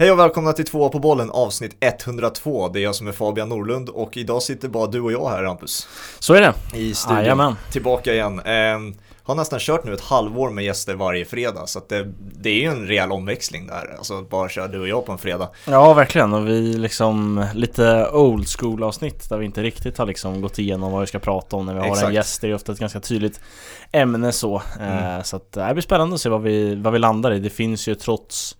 Hej och välkomna till två på bollen avsnitt 102. Det är jag som är Fabian Norlund och idag sitter bara du och jag här Rampus. Så är det. I studion. Jajamän. Tillbaka igen. Eh, har nästan kört nu ett halvår med gäster varje fredag så att det, det är ju en rejäl omväxling där. Alltså bara köra du och jag på en fredag. Ja verkligen och vi liksom lite old school avsnitt där vi inte riktigt har liksom gått igenom vad vi ska prata om när vi har Exakt. en gäst. Det är ofta ett ganska tydligt ämne så. Mm. Eh, så att det blir spännande att se vad vi, vad vi landar i. Det finns ju trots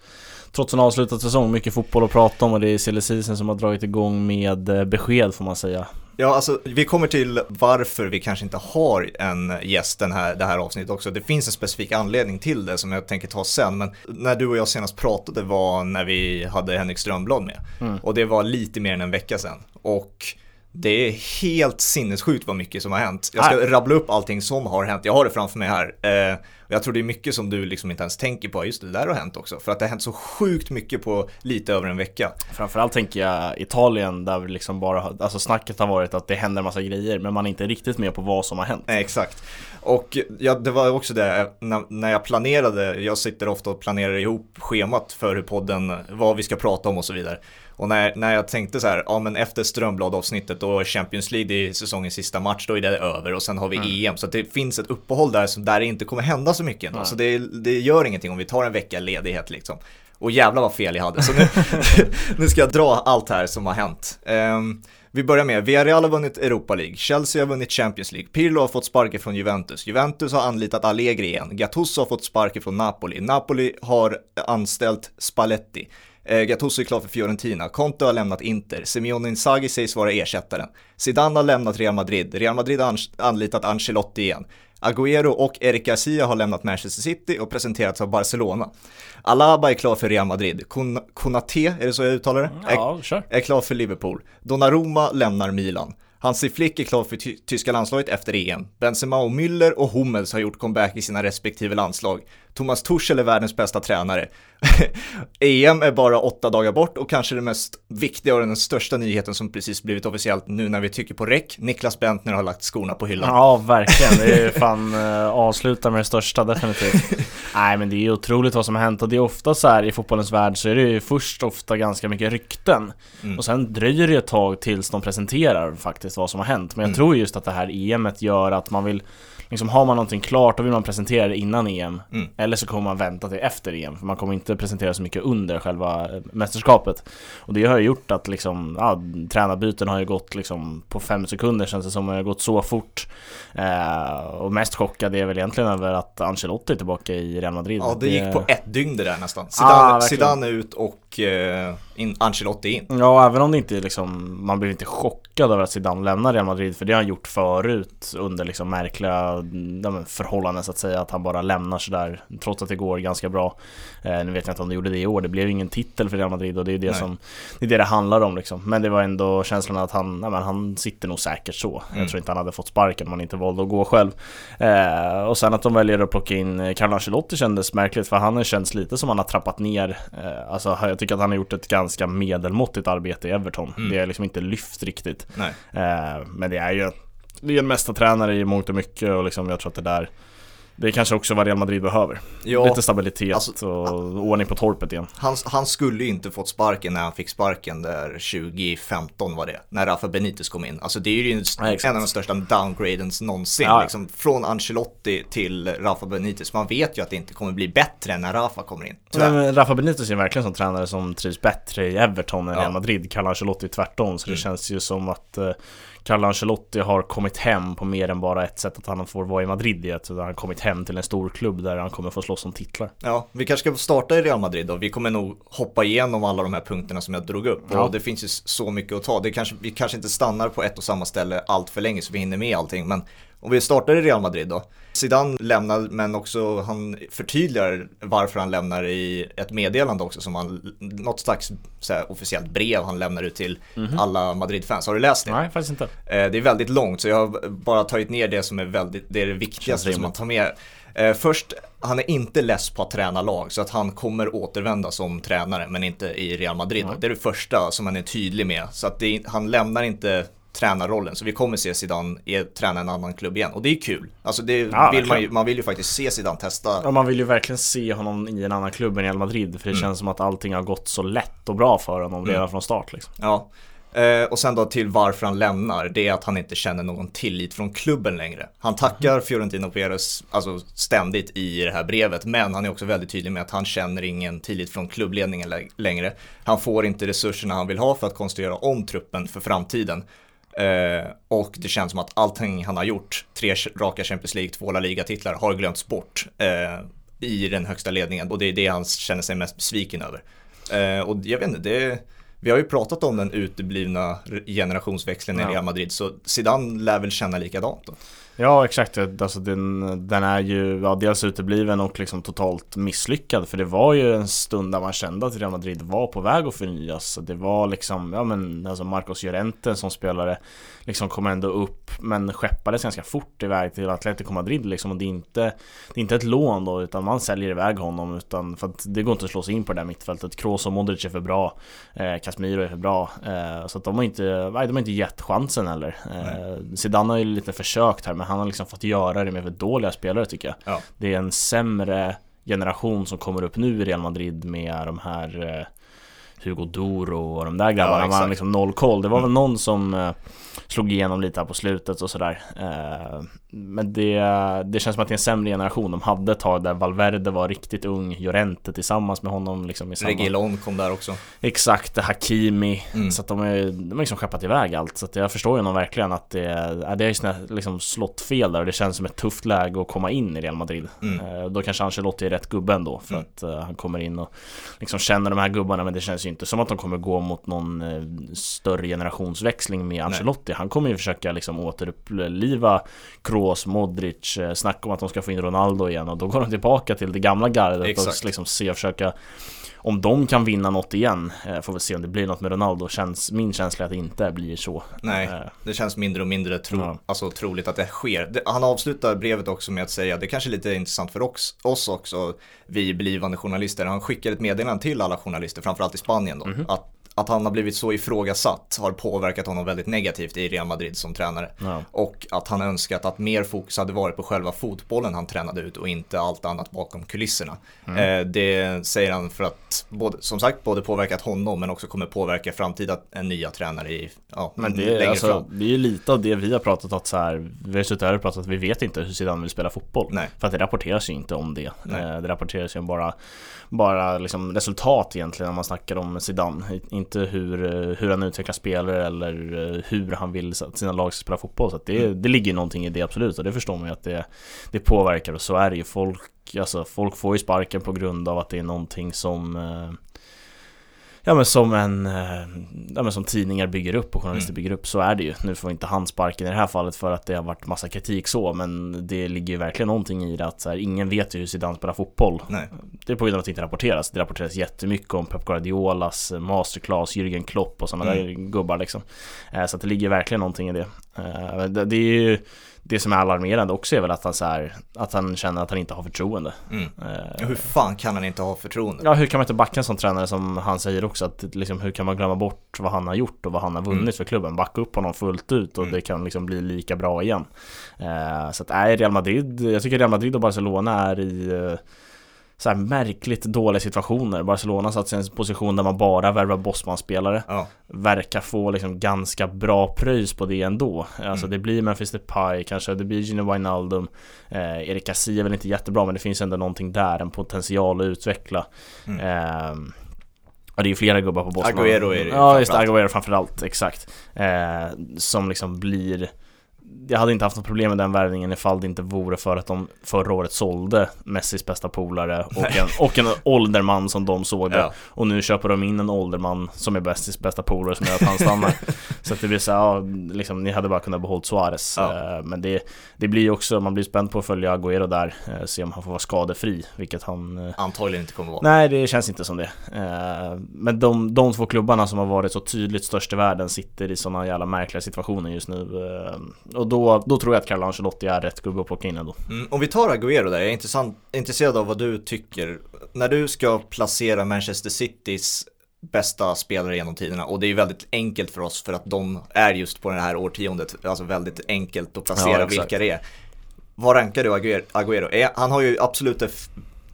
Trots en avslutad säsong, mycket fotboll att prata om och det är silly season som har dragit igång med eh, besked får man säga. Ja, alltså vi kommer till varför vi kanske inte har en gäst den här, det här avsnittet också. Det finns en specifik anledning till det som jag tänker ta sen. Men när du och jag senast pratade var när vi hade Henrik Strömblad med. Mm. Och det var lite mer än en vecka sedan. Och det är helt sinnessjukt vad mycket som har hänt. Jag ska Nej. rabbla upp allting som har hänt. Jag har det framför mig här. Eh, jag tror det är mycket som du liksom inte ens tänker på. Just det, där har hänt också. För att det har hänt så sjukt mycket på lite över en vecka. Framförallt tänker jag Italien där vi liksom bara, alltså snacket har varit att det händer massa grejer men man är inte riktigt med på vad som har hänt. Nej, exakt. Och ja, det var också det, när, när jag planerade, jag sitter ofta och planerar ihop schemat för hur podden, vad vi ska prata om och så vidare. Och när, när jag tänkte så här, ja men efter Strömblad-avsnittet är Champions League i säsongens sista match, då är det över och sen har vi EM. Så det finns ett uppehåll där som där det inte kommer hända så mycket ändå. Nej. Så det, det gör ingenting om vi tar en vecka ledighet liksom. Och jävlar vad fel jag hade. Så nu, nu ska jag dra allt här som har hänt. Ehm, vi börjar med, Villarreal har vunnit Europa League, Chelsea har vunnit Champions League, Pirlo har fått sparken från Juventus, Juventus har anlitat Allegri igen, Gattuso har fått sparken från Napoli, Napoli har anställt Spalletti, eh, Gattuso är klar för Fiorentina, Conte har lämnat Inter, Simeone Inzaghi sägs vara ersättaren, Zidane har lämnat Real Madrid, Real Madrid har anlitat Ancelotti igen, Agüero och Eric Garcia har lämnat Manchester City och presenterats av Barcelona. Alaba är klar för Real Madrid, Kon- Konate, är det så jag uttalar det? Är- Ja, kör. är klar för Liverpool. Donnarumma lämnar Milan. Hansi Flick är klar för ty- tyska landslaget efter EM. Benzema och Müller och Hummels har gjort comeback i sina respektive landslag. Thomas Tuchel är världens bästa tränare. EM är bara åtta dagar bort och kanske det mest viktiga och den största nyheten som precis blivit officiellt nu när vi tycker på räck. Niklas Bentner har lagt skorna på hyllan. Ja, verkligen. Det är ju fan uh, avsluta med det största definitivt. Nej, men det är ju otroligt vad som har hänt och det är ofta så här i fotbollens värld så är det ju först ofta ganska mycket rykten Mm. och sen dröjer det ett tag tills de presenterar faktiskt vad som har hänt. Men jag Mm. tror just att det här EMet gör att man vill Liksom har man någonting klart då vill man presentera det innan EM Mm. Eller så kommer man vänta till efter EM för man kommer inte presentera så mycket under själva eh, mästerskapet Och det har ju gjort att liksom, ja, tränarbyten har ju gått liksom på fem sekunder känns det som, det har gått så fort eh, Och mest chockad är jag väl egentligen över att Ancelotti är tillbaka i Real Madrid Ja, det gick på ett dygn det där nästan. Ah, Zidane, verkligen. Zidane ut och eh, in, Ancelotti in. Ja, även om det inte liksom, man blir inte chockad över att Zidane lämnar Real Madrid för det har han gjort förut under liksom märkliga ja, förhållanden så att säga att han bara lämnar sådär trots att det går ganska bra. Eh, nu vet jag inte om det gjorde det i år, det blev ingen titel för Real Madrid och det är det Nej. som det är det det handlar om liksom. Men det var ändå känslan att han, ja, men han sitter nog säkert så. Mm. Jag tror inte han hade fått sparken om han inte valde att gå själv. Eh, och sen att de väljer att plocka in eh, Carlo Ancelotti kändes märkligt för han har känts lite som han har trappat ner. Eh, alltså jag tycker att han har gjort ett ganska medelmåttigt arbete i Everton. Mm. Det är liksom inte lyft riktigt. Eh, men det är ju det är en mästartränare i mångt och mycket och liksom jag tror att det där det är kanske också vad Real Madrid behöver. Ja, Lite stabilitet alltså- och ordning på torpet igen. Han, han skulle ju inte fått sparken när han fick sparken där 2015 var det, när Rafa Benitez kom in. Alltså det är ju en, Ja, en av de största downgradens någonsin, Ja, liksom från Ancelotti till Rafa Benitez. Man vet ju att det inte kommer bli bättre när Rafa kommer in. Men Rafa Benitez är verkligen som tränare som trivs bättre i Everton än. Real Madrid. Carlo Ancelotti tvärtom. Så det Mm. känns ju som att eh, Carlo Ancelotti har kommit hem på mer än bara ett sätt att han får vara i Madrid i ett, han har kommit hem till en stor klubb där han kommer få slåss om titlar. Ja, vi kanske ska starta i Real Madrid då. Vi kommer nog hoppa igenom alla de här punkterna som jag drog upp. Ja. Och det finns ju så mycket att ta. Det kanske, vi kanske inte stannar på ett och samma ställe allt för länge så vi hinner med allting. Men om vi startar i Real Madrid då. Zidane lämnar, men också han förtydligar varför han lämnar i ett meddelande också som han, något slags här, officiellt brev han lämnar ut till alla Madrid-fans. Har du läst det? Nej, faktiskt inte. Eh, Det är väldigt långt så jag har bara tagit ner det som är väldigt, det är det viktigaste som man tar med. Eh, Först, han är inte less på att träna lag så att han kommer återvända som tränare men inte i Real Madrid. Nej. Det är det första som han är tydlig med. Så att det, han lämnar inte tränarrollen. Så vi kommer se Zidane är, träna en annan klubb igen. Och det är kul. Alltså det Ja, vill man, ju, man vill ju faktiskt se Zidane testa. Ja, man vill ju verkligen se honom i en annan klubb än Real Madrid För det Mm. känns som att allting har gått så lätt och bra för honom redan Mm. från start liksom. Ja. Eh, och sen då till varför han lämnar, det är att han inte känner någon tillit från klubben längre. Han tackar Fiorentino Perez alltså ständigt i det här brevet, men han är också väldigt tydlig med att han känner ingen tillit från klubbledningen lä- längre. Han får inte resurserna han vill ha för att konstruera om truppen för framtiden. Eh, och det känns som att allting han har gjort, tre raka Champions League, två La Liga-titlar, har glömts bort eh, i den högsta ledningen. Och det är det han känner sig mest besviken över. Eh, och jag vet inte, det vi har ju pratat om den uteblivna generationsväxlingen Ja. i Real Madrid, så Zidane lär väl känna likadant då. Ja exakt, alltså den, den är ju ja, dels utebliven och liksom totalt misslyckad. För det var ju en stund där man kände att Real Madrid var på väg att förnyas. Det var liksom, ja men alltså Marcos Llorente som spelare Liksom kom ändå upp men skeppades ganska fort iväg till Atletico Madrid liksom. Och det är inte, det är inte ett lån då utan man säljer iväg honom utan för att det går inte att slå sig in på det där mittfältet. Kroos och Modric är för bra. Eh, Casemiro är för bra. Eh, Så att de har inte, nej, de har inte gett chansen heller. Eh, Zidane har ju lite försökt här men han har liksom fått göra det med för dåliga spelare tycker jag Ja. Det är en sämre generation som kommer upp nu i Real Madrid med de här eh, Hugo Doro och de där grabbarna, Ja, man har liksom noll koll. Det var väl någon som eh, slog igenom lite här på slutet och sådär. Eh, men det, det känns som att det är en sämre generation. De hade ett tag där Valverde var riktigt ung, Llorente tillsammans med honom liksom i samma... Reguilon kom där också. Exakt, Hakimi. Mm. Så att de, är, de har liksom skeppat iväg allt. Så att jag förstår ju nog verkligen att det, det är liksom slått fel där och det känns som ett tufft läge att komma in i Real Madrid. Mm. Eh, Då kanske Ancelotti är rätt gubbe ändå för Mm. att eh, han kommer in och liksom känner de här gubbarna men det känns ju inte som att de kommer gå mot någon större generationsväxling med Ancelotti. Han kommer ju försöka liksom återuppliva Kroos, Modric, eh, snacka om att de ska få in Ronaldo igen och då går de tillbaka till det gamla gardet Exakt. och liksom se och försöka om de kan vinna något igen, eh, får vi se om det blir något med Ronaldo. Känns, min känsla är att det inte blir så. Nej, Eh, det känns mindre och mindre tro, Ja. alltså, troligt att det sker. Han avslutar brevet också med att säga, det kanske är lite intressant för oss, oss också, vi blivande journalister. Han skickar ett meddelande till alla journalister, framförallt i Spanien då, Mhm. att, att han har blivit så ifrågasatt har påverkat honom väldigt negativt i Real Madrid som tränare. Ja. Och att han önskat att mer fokus hade varit på själva fotbollen han tränade ut och inte allt annat bakom kulisserna. Mm. Eh, det säger han för att, både, som sagt, både påverkat honom men också kommer påverka framtida nya tränare i, ja, Men det längre är, alltså, fram. det är ju lite av det vi har pratat om så här. Vi har suttit här och pratat att vi vet inte hur Zidane vill spela fotboll. Nej. För att det rapporteras ju inte om det. Eh, Det rapporteras ju om bara, bara liksom resultat egentligen när man snackar om Zidane. Inte hur, eh, hur han utvecklar spelare eller eh, hur han vill att sina lag ska spela fotboll. Så det, Mm. det ligger någonting i det absolut och det förstår man ju att det, det påverkar och så är det ju. Folk, alltså, folk får ju sparken på grund av att det är någonting som eh, Ja men som en, eh, ja men som tidningar bygger upp och journalister Mm. bygger upp, så är det ju. Nu får inte han sparken i det här fallet för att det har varit massa kritik så, men det ligger ju verkligen någonting i det att så här, ingen vet ju hur Zidane spelar fotboll. Nej. Det är på grund av att det inte rapporteras. Det rapporteras jättemycket om Pep Guardiolas eh, masterclass, Jürgen Klopp och sådana Mm. där gubbar liksom. Eh, Så det ligger verkligen någonting i Det det är ju det som är alarmerande också är väl att han, så här, att han känner att han inte har förtroende. Mm. Eh, Hur fan kan han inte ha förtroende? Ja, hur kan man inte backa en sån tränare som han säger också att liksom, hur kan man glömma bort vad han har gjort och vad han har vunnit Mm. för klubben? Backa upp honom fullt ut och Mm. det kan liksom bli lika bra igen. Eh, så att nej, Real Madrid, jag tycker Real Madrid och Barcelona är i eh, så här märkligt dåliga situationer. Barcelona satt sig i en position där man bara värvar bossmanspelare Ja, verkar få liksom ganska bra pröjs på det ändå. Alltså Mm. det blir Memphis Depay kanske, det blir Gino Wijnaldum eh, Erik Cassie är väl inte jättebra men det finns ändå någonting där, en potential att utveckla. Mm. Ehm, Ja det är ju flera gubbar på Bosman Agüero är det ju Ja just det. Agüero framförallt, exakt eh, Som liksom blir Jag hade inte haft något problem med den värvningen ifall det inte vore för att de förra året sålde Messis bästa polare och en, och en ålderman som de såg det ja. och nu köper de in en ålderman som är bästis bästa polare som gör att han stannar Så att det blir så ja, liksom, ni hade bara kunnat behålla Suarez Ja. Eh, Men det, det blir också, man blir spänd på att följa Agüero där eh, Se om han får vara skadefri, vilket han eh, Antagligen inte kommer vara. Nej, det känns inte som det. Men de, de två klubbarna som har varit så tydligt störst i världen sitter i sådana jävla märkliga situationer just nu. Och då, då tror jag att Carlo Ancelotti är rätt gubbe att plocka in ändå. Mm, om vi tar Agüero där, jag är intresserad av vad du tycker. När du ska placera Manchester Citys bästa spelare genom tiderna och det är väldigt enkelt för oss för att de är just på det här årtiondet, alltså väldigt enkelt att placera Ja, vilka det är. Vad rankar du? Agüero? Han har ju absolut det,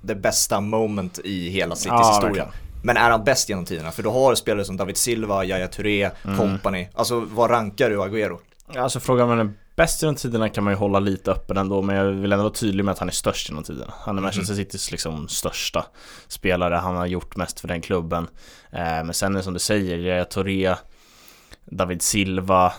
det bästa moment i hela Citys Ja, historia. verkligen. Men är han bäst genom tiderna? För du har spelare som David Silva, Yahya Touré, Mm. company. Alltså vad rankar du Agüero? Alltså frågan om han är bäst genom tiderna kan man ju hålla lite öppen ändå Men jag vill ändå vara tydlig med att han är störst genom tiderna. Han är Manchester Citys liksom största spelare. Han har gjort mest för den klubben. Eh, Men sen är som du säger, Yahya Touré David Silva.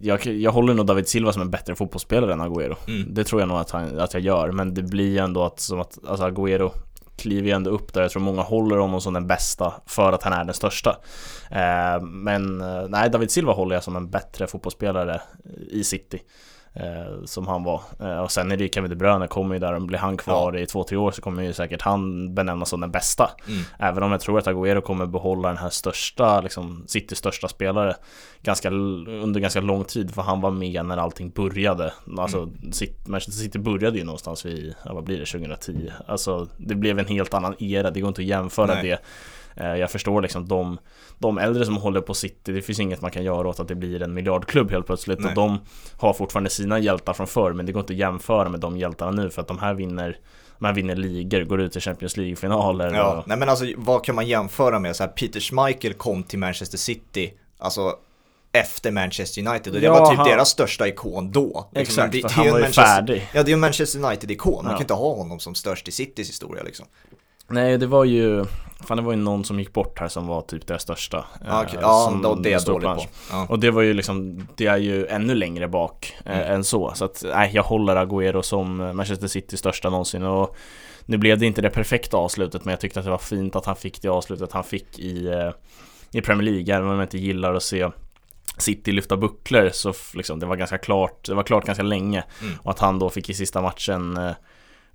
Jag, jag håller nog David Silva som en bättre fotbollsspelare än Agüero Mm. Det tror jag nog att, han, att jag gör Men det blir ju ändå att, som att alltså Agüero kliver ju ändå upp där. Jag tror många håller honom som den bästa för att han är den största. Eh, men eh, nej, David Silva håller jag som en bättre fotbollsspelare i City. Som han var eh, Och sen är det ju Kevin De Bruyne kommer ju där och blir han kvar i två, tre år så kommer ju säkert han benämnas som den bästa Mm. Även om jag tror att Agüero kommer behålla den här största, liksom Citys största spelare ganska, under ganska lång tid för han var med när allting började Alltså Mm. Manchester City började ju någonstans vid, ja, vad blir det, 2010? Alltså det blev en helt annan era, det går inte att jämföra Nej. det Eh, Jag förstår liksom de, de äldre som håller på City, det finns inget man kan göra åt att det blir en miljardklubb helt plötsligt Nej. och de har fortfarande sina hjältar från förr men det går inte att jämföra med de hjältarna nu för att de här vinner här vinner ligor, går ut i Champions League-finaler Ja, och, nej men alltså vad kan man jämföra med? Så här, Peter Schmeichel kom till Manchester City, alltså efter Manchester United och det Ja, var typ han- deras största ikon då. Liksom, Exakt, det, det han var ju Manchester, färdig Ja, det är ju Manchester United-ikon, man Ja. kan inte ha honom som störst i Citys historia liksom. Nej det var ju Fan det var ju någon som gick bort här som var typ deras största Ja, eh, okej. ja som då, det är jag stod dålig på. Ja. Och det var ju liksom Det är ju ännu längre bak eh, Mm. än så Så att nej jag håller Agüero som eh, Manchester Citys största någonsin och Nu blev det inte det perfekta avslutet men jag tyckte att det var fint att han fick det avslutet han fick i eh, I Premier League även om jag inte gillar att se City lyfta bucklor så liksom, det var ganska klart, det var klart ganska länge Mm. Och att han då fick i sista matchen eh,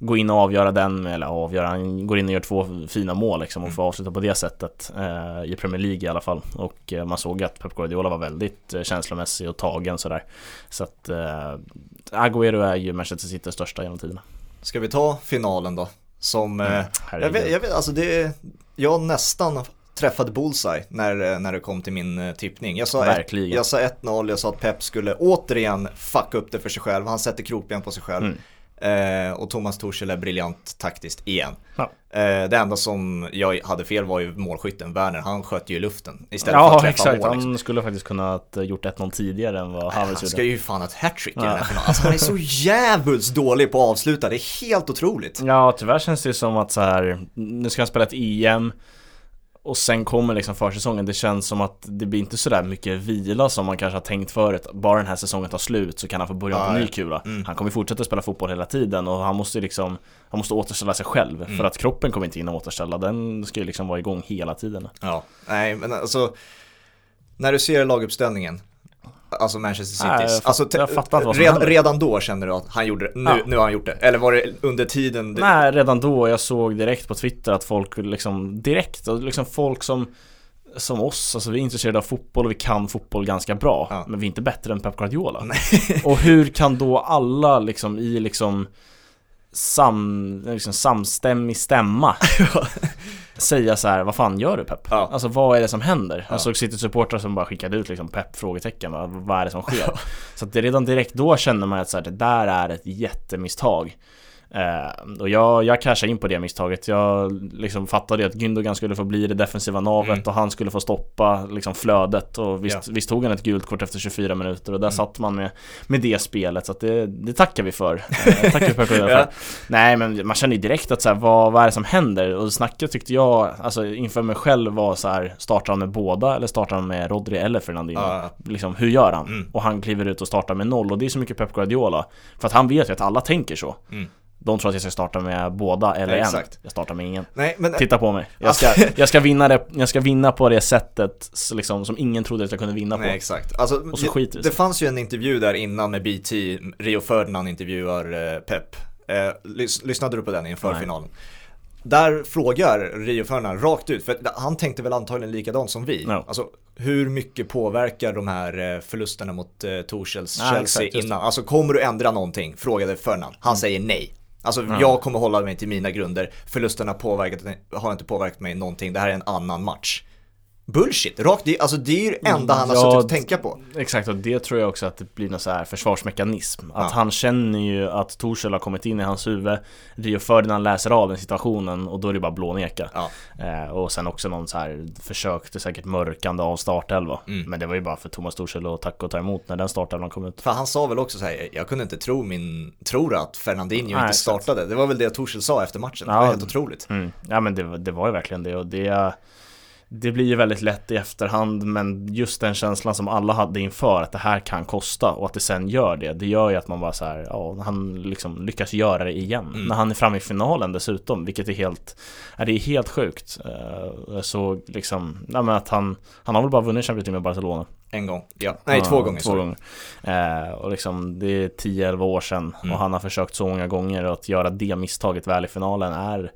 Gå in och avgöra den, eller avgöra, han går in och gör två fina mål liksom och Mm. får avsluta på det sättet eh, I Premier League i alla fall Och eh, man såg att Pep Guardiola var väldigt eh, känslomässig och tagen sådär Så att eh, Agüero är ju Manchester Citys största genom tiderna Ska vi ta finalen då? Som, eh, jag, Herregud. vet, jag vet, alltså det, jag nästan träffade bullseye när, eh, när det kom till min tippning. Jag sa, ett, Verkligen. jag sa 1-0, jag sa att Pep skulle återigen fucka upp det för sig själv, han sätter krokben på sig själv. Mm. Eh, och Thomas Tuchel är briljant taktiskt igen. Ja. Eh, det enda som jag hade fel var ju målskytten, Werner, han sköt ju i luften istället för att Ja träffa exakt, mål. Liksom. han skulle faktiskt kunnat eh, gjort 1-0 tidigare än vad Han Havertz ska gjorde ju fan ha ett hattrick i Ja. den här finalen. Alltså han är så jävligt dålig på att avsluta, det är helt otroligt. Ja, tyvärr känns det som att så här, nu ska han spela ett EM och sen kommer liksom försäsongen, det känns som att det blir inte sådär mycket vila som man kanske har tänkt förut. Bara den här säsongen tar slut så kan han få börja Ja, på ny ja. kula. Mm. Han kommer fortsätta spela fotboll hela tiden och han måste liksom Han måste återställa sig själv. Mm. för att kroppen kommer inte hinna återställa. Den ska ju liksom vara igång hela tiden. Ja, nej men alltså När du ser laguppställningen Alltså Manchester Nej, Citys. jag fatt- alltså, jag fattar inte vad som red, händer. Redan då känner du att han gjorde det, nu, Ja. nu har han gjort det. Eller var det under tiden det, Nej, redan då, jag såg direkt på Twitter att folk liksom direkt, och liksom folk som som oss, alltså vi är intresserade av fotboll och vi kan fotboll ganska bra. Ja. Men vi är inte bättre än Pep Guardiola. Och hur kan då alla liksom i liksom sam, liksom samstämmig stämma säga så här, vad fan gör du Pep? Ja. Alltså vad är det som händer? Ja. Jag såg City-supportrar som bara skickade ut liksom Pep frågetecken, vad, vad är det som sker? Så att det redan direkt då kände man att så här, det där är ett jättemisstag Eh, och jag, jag cashade in på det misstaget. Jag liksom fattade att Gündogan skulle få bli det defensiva navet Mm. och han skulle få stoppa liksom flödet och visst, Ja. visst tog han ett gult kort efter 24 minuter och där Mm. satt man med, med det spelet så det, det tackar vi för. Eh, tackar vi för. Ja. Nej men man känner ju direkt att så här, vad, vad är det som händer? Och snacket tyckte jag, alltså inför mig själv var så här, startar han med båda eller startar han med Rodri eller Fernandinho? Ja. Liksom, hur gör han? Mm. Och han kliver ut och startar med noll och det är så mycket Pep Guardiola. För att han vet ju att alla tänker så. Mm. De tror att jag ska starta med båda eller Ja, en. exakt. Jag startar med ingen. Nej men Titta på mig. Jag ska, jag ska, vinna, det, jag ska vinna på det sättet liksom, som ingen trodde att jag kunde vinna på. Nej exakt, alltså, Och så det, skiter det det fanns ju en intervju där innan med BT, Rio Ferdinand intervjuar eh, Pep eh, lys, Lyssnade du på den inför Nej. finalen? Där frågar Rio Ferdinand rakt ut, för han tänkte väl antagligen likadant som vi Ja. Alltså hur mycket påverkar de här eh, förlusterna mot eh, Torshälls Chelsea exakt, det. Mm. innan? Alltså kommer du ändra någonting? Frågade Ferdinand, han säger nej Alltså Ja. jag kommer hålla mig till mina grunder, förlusterna påverkat, har inte påverkat mig någonting, det här är en annan match bullshit. Rakt i, alltså det är ju det enda han har Ja, suttit och tänka på. Exakt, och det tror jag också att det blir någon så här försvarsmekanism. Att Ja. han känner ju att Torshäll har kommit in i hans huvud. Rio Ferdinand läser av den situationen och då är det bara blåneka. Ja. Eh, och sen också någon så här försök till säkert mörkande av startelva. Mm. Men det var ju bara för Thomas Torshäll att tacka och ta emot när den startelvan kom ut. För han sa väl också så här, jag kunde inte tro min, tror att Fernandinho Nej, inte exakt. startade. Det var väl det Torshäll sa efter matchen, det var helt otroligt. Mm. Ja men det, det var ju verkligen det och det det blir ju väldigt lätt i efterhand men just den känslan som alla hade inför att det här kan kosta och att det sen gör det Det gör ju att man bara så här, ja han liksom lyckas göra det igen Mm. När han är framme i finalen dessutom vilket är helt ja, Det är helt sjukt Eh, Så liksom, ja men att han Han har väl bara vunnit Champions League med Barcelona En gång, ja. Nej, Ja, två gånger. Två gånger. Eh, och liksom det är 10-11 år sedan Mm. och han har försökt så många gånger och att göra det misstaget väl i finalen är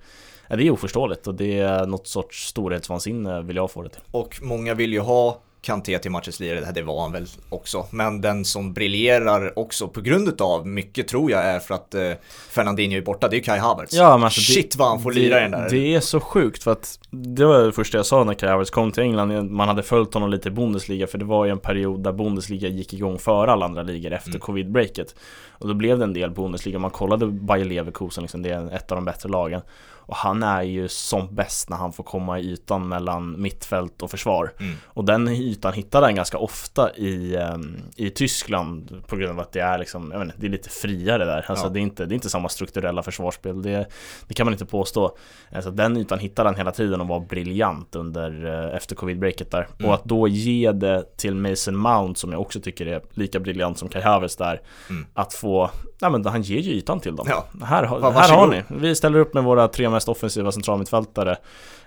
Ja, det är oförståeligt och det är något sorts storhetsvansinne vill jag få det till. Och många vill ju ha Kanté till matchens lirare, det var han väl också. Men den som briljerar också på grund av mycket tror jag är för att eh, Fernandinho är borta, det är ju Kai Havertz. Ja, men alltså det- Shit vad han får lira i den där. Det är så sjukt för att det var det första jag sa när Kai Havertz kom till England Man hade följt honom lite i Bundesliga för det var ju en period där Bundesliga gick igång före alla andra ligor efter Mm. covid-breaket Och då blev det en del Bundesliga, man kollade Bayer Leverkusen liksom, det är ett av de bättre lagen Och han är ju som bäst när han får komma i ytan mellan mittfält och försvar Mm. Och den ytan hittade han ganska ofta i, ehm, i Tyskland på grund av att det är liksom, jag inte, det är lite friare där Alltså Ja. det, är inte, det är inte samma strukturella försvarsspel, det, det kan man inte påstå Alltså den ytan hittade han hela tiden och var briljant under, eh, efter covid-breaket där Mm. Och att då ge det till Mason Mount som jag också tycker är lika briljant som Kai Havertz där Mm. Att få, ja men han ger ju ytan till dem. Ja. här, Va- här har ni, vi ställer upp med våra tre mest offensiva centralmittfältare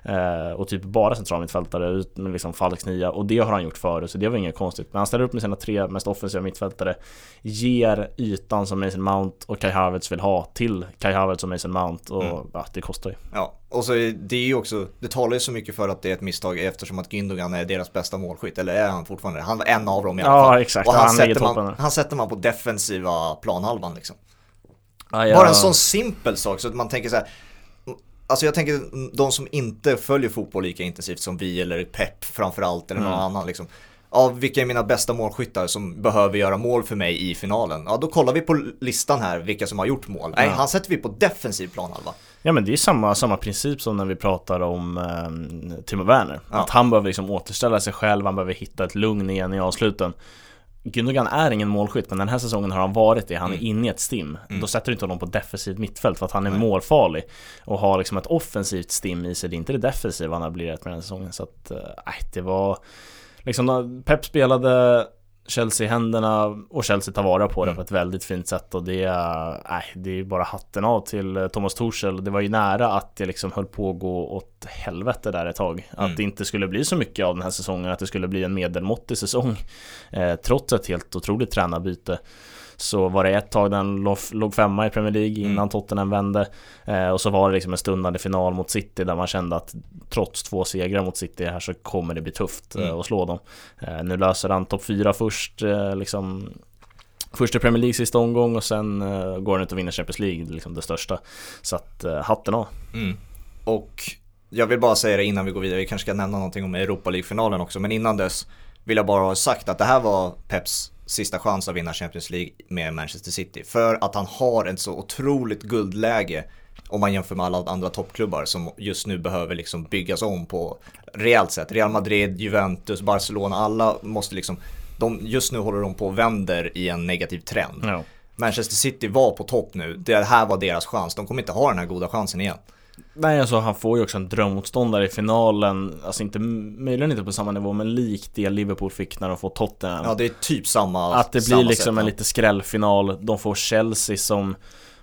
eh, Och typ bara centralmittfältare ut med liksom falsk nia. Och det har han gjort förut så det var inget konstigt. Men han ställer upp med sina tre mest offensiva mittfältare Ger ytan som Mason Mount och Kai Havertz vill ha till Kai Havertz och Mason Mount. Och Mm. ja, det kostar ju. Ja, och så är det är ju också, det talar ju så mycket för att det är ett misstag eftersom att Gündogan är deras bästa målskytt, eller är han fortfarande? Han var en av dem i alla Ja, fall. exakt. Och han, Han sätter man, han sätter man på defensiva planhalvan liksom. ja, jag- Bara en sån simpel sak så att man tänker så här. Alltså jag tänker de som inte följer fotboll lika intensivt som vi eller Pep framförallt eller någon Mm. annan liksom. Ja, vilka är mina bästa målskyttar som behöver göra mål för mig i finalen? Ja, då kollar vi på listan här vilka som har gjort mål. Nej, Ja. han sätter vi på defensiv planhalva. Ja men det är samma, samma princip som när vi pratar om eh, Timo Werner Ja. Att han behöver liksom återställa sig själv, han behöver hitta ett lugn igen i avsluten Gündogan är ingen målskytt men den här säsongen har han varit det, han är Mm. inne i ett stim Mm. Då sätter du inte honom på defensivt mittfält för att han är Nej. målfarlig Och har liksom ett offensivt stim i sig, det är inte det defensiva han har blivit rätt med den här säsongen Så att, eh, det var Liksom Pep spelade Chelsea i händerna och Chelsea tar vara på det Mm. på ett väldigt fint sätt och det är, nej, det är bara hatten av till eh, Thomas Tuchel. Det var ju nära att det liksom höll på att gå åt helvete där ett tag. Mm. Att det inte skulle bli så mycket av den här säsongen, att det skulle bli en medelmåttig säsong. Eh, trots ett helt otroligt tränarbyte. Så var det ett tag den låg, femma i Premier League innan Mm. Tottenham vände. Eh, och så var det liksom en stundande final mot City där man kände att trots två segrar mot City här så kommer det bli tufft eh, Mm. att slå dem. Eh, nu löser han topp fyra först, eh, liksom Först i Premier League sista omgång och sen eh, går han ut och vinner Champions League, liksom det största. Så att eh, hatten av. Mm. Och jag vill bara säga det innan vi går vidare, vi kanske ska nämna någonting om Europa League-finalen också, men innan dess vill jag bara ha sagt att det här var Peps sista chans att vinna Champions League med Manchester City. För att han har ett så otroligt guldläge om man jämför med alla andra toppklubbar som just nu behöver liksom byggas om på rejält sätt. Real Madrid, Juventus, Barcelona, alla måste liksom, de, just nu håller de på och vänder i en negativ trend. Ja. Manchester City var på topp nu, det här var deras chans, de kommer inte ha den här goda chansen igen. Nej alltså han får ju också en drömmotståndare i finalen. Alltså inte, möjligen inte på samma nivå men likt det Liverpool fick när de får Tottenham. Ja det är typ samma Att det blir liksom sätt, en ja. lite skrällfinal. De får Chelsea som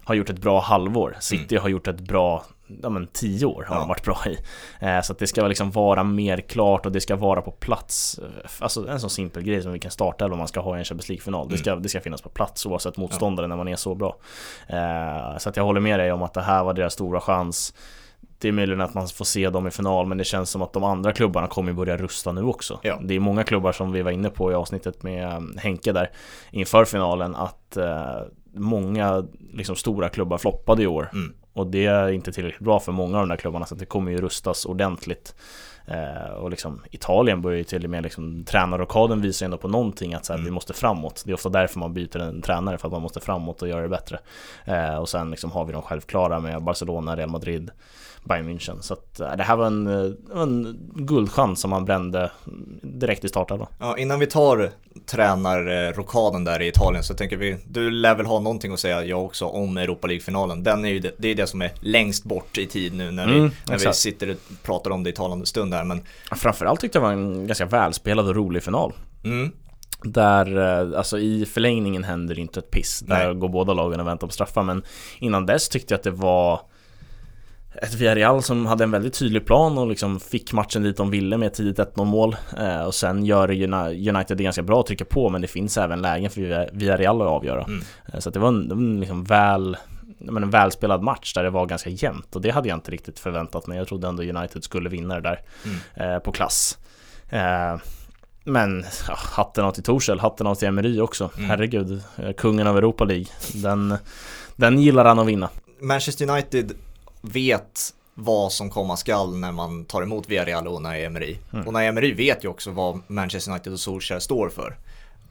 har gjort ett bra halvår. City har gjort ett bra Ja men tio år har Ja. de varit bra i. Eh, Så att det ska liksom vara mer klart och det ska vara på plats. Eh, Alltså en sån simpel grej som vilken startelva man ska ha i en Champions League-final. Det, ska, det ska finnas på plats oavsett motståndare när man är så bra. Eh, Så att jag håller med dig om att det här var deras stora chans det är möjligen att man får se dem i final men det känns som att de andra klubbarna kommer börja rusta nu också. Ja. Det är många klubbar som vi var inne på i avsnittet med eh, Henke där inför finalen att eh, många liksom stora klubbar floppade i år. Mm. Och det är inte tillräckligt bra för många av de där klubbarna så det kommer ju rustas ordentligt och liksom Italien börjar ju till och med liksom Tränarrokaden visar ändå på någonting att så här, mm. vi måste framåt Det är ofta därför man byter en tränare för att man måste framåt och göra det bättre eh, Och sen liksom har vi de självklara med Barcelona, Real Madrid Bayern München. Så att, äh, det här var en, en guldchans som man brände direkt i starten. Ja, innan vi tar tränarrokaden där i Italien så tänker vi, du lär väl ha någonting att säga jag också om Europa League-finalen. Den är ju det, det, är det som är längst bort i tid nu när, vi, mm, när vi sitter och pratar om det i talande stund här. Men... Framförallt tyckte jag det var en ganska välspelad och rolig final. Mm. Där, äh, alltså i förlängningen händer inte ett piss. Där Nej. går båda lagen och väntar på straffar. Men innan dess tyckte jag att det var ett Villarreal som hade en väldigt tydlig plan och liksom fick matchen dit de ville med ett tidigt 1-0 mål eh, Och sen gör United det ganska bra att trycka på men det finns även lägen för Villarreal att avgöra mm. Eh, så det var en, en liksom väl men en välspelad match där det var ganska jämnt och det hade jag inte riktigt förväntat mig. Jag trodde ändå United skulle vinna det där mm. eh, på klass. Eh, men ja, hatten av till Torshäll, hatten av till Emery också. Mm. Herregud, eh, kungen av Europa League. Den, den gillar han att vinna. Manchester United vet vad som komma skall när man tar emot Villarreal och Unai Emery. Mm. Unai Emery vet ju också vad Manchester United och Solskjaer står för.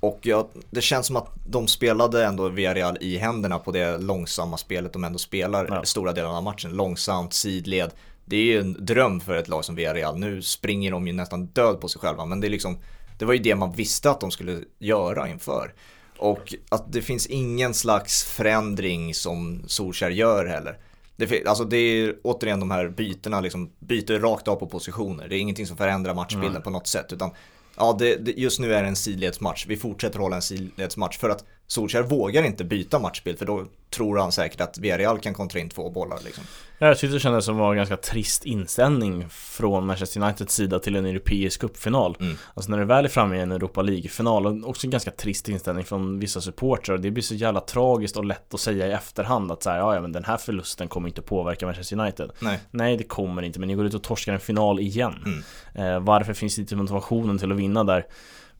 Och ja, det känns som att de spelade ändå Villarreal i händerna på det långsamma spelet de ändå spelar ja. stora delar av matchen. Långsamt, sidled. Det är ju en dröm för ett lag som Villarreal. Nu springer de ju nästan död på sig själva, men det är liksom det var ju det man visste att de skulle göra inför. Och att det finns ingen slags förändring som Solskjaer gör heller. Det, alltså det är återigen de här bytena, liksom, byter rakt av på positioner. Det är ingenting som förändrar matchbilden mm. på något sätt. Utan ja, det, det, just nu är det en sidledsmatch. Vi fortsätter hålla en sidledsmatch för att Solskjaer vågar inte byta matchbild för då tror han säkert att Villarreal kan kontra in två bollar liksom. Jag tyckte det kändes som var en ganska trist inställning från Manchester Uniteds sida till en europeisk cupfinal. Mm. Alltså när det väl är framme i en Europa League-final och också en ganska trist inställning från vissa supportrar. Det blir så jävla tragiskt och lätt att säga i efterhand att så här, ja, ja men den här förlusten kommer inte påverka Manchester United. Nej. Nej, det kommer inte, men ni går ut och torskar en final igen. Mm. Eh, varför finns det inte motivationen till att vinna där?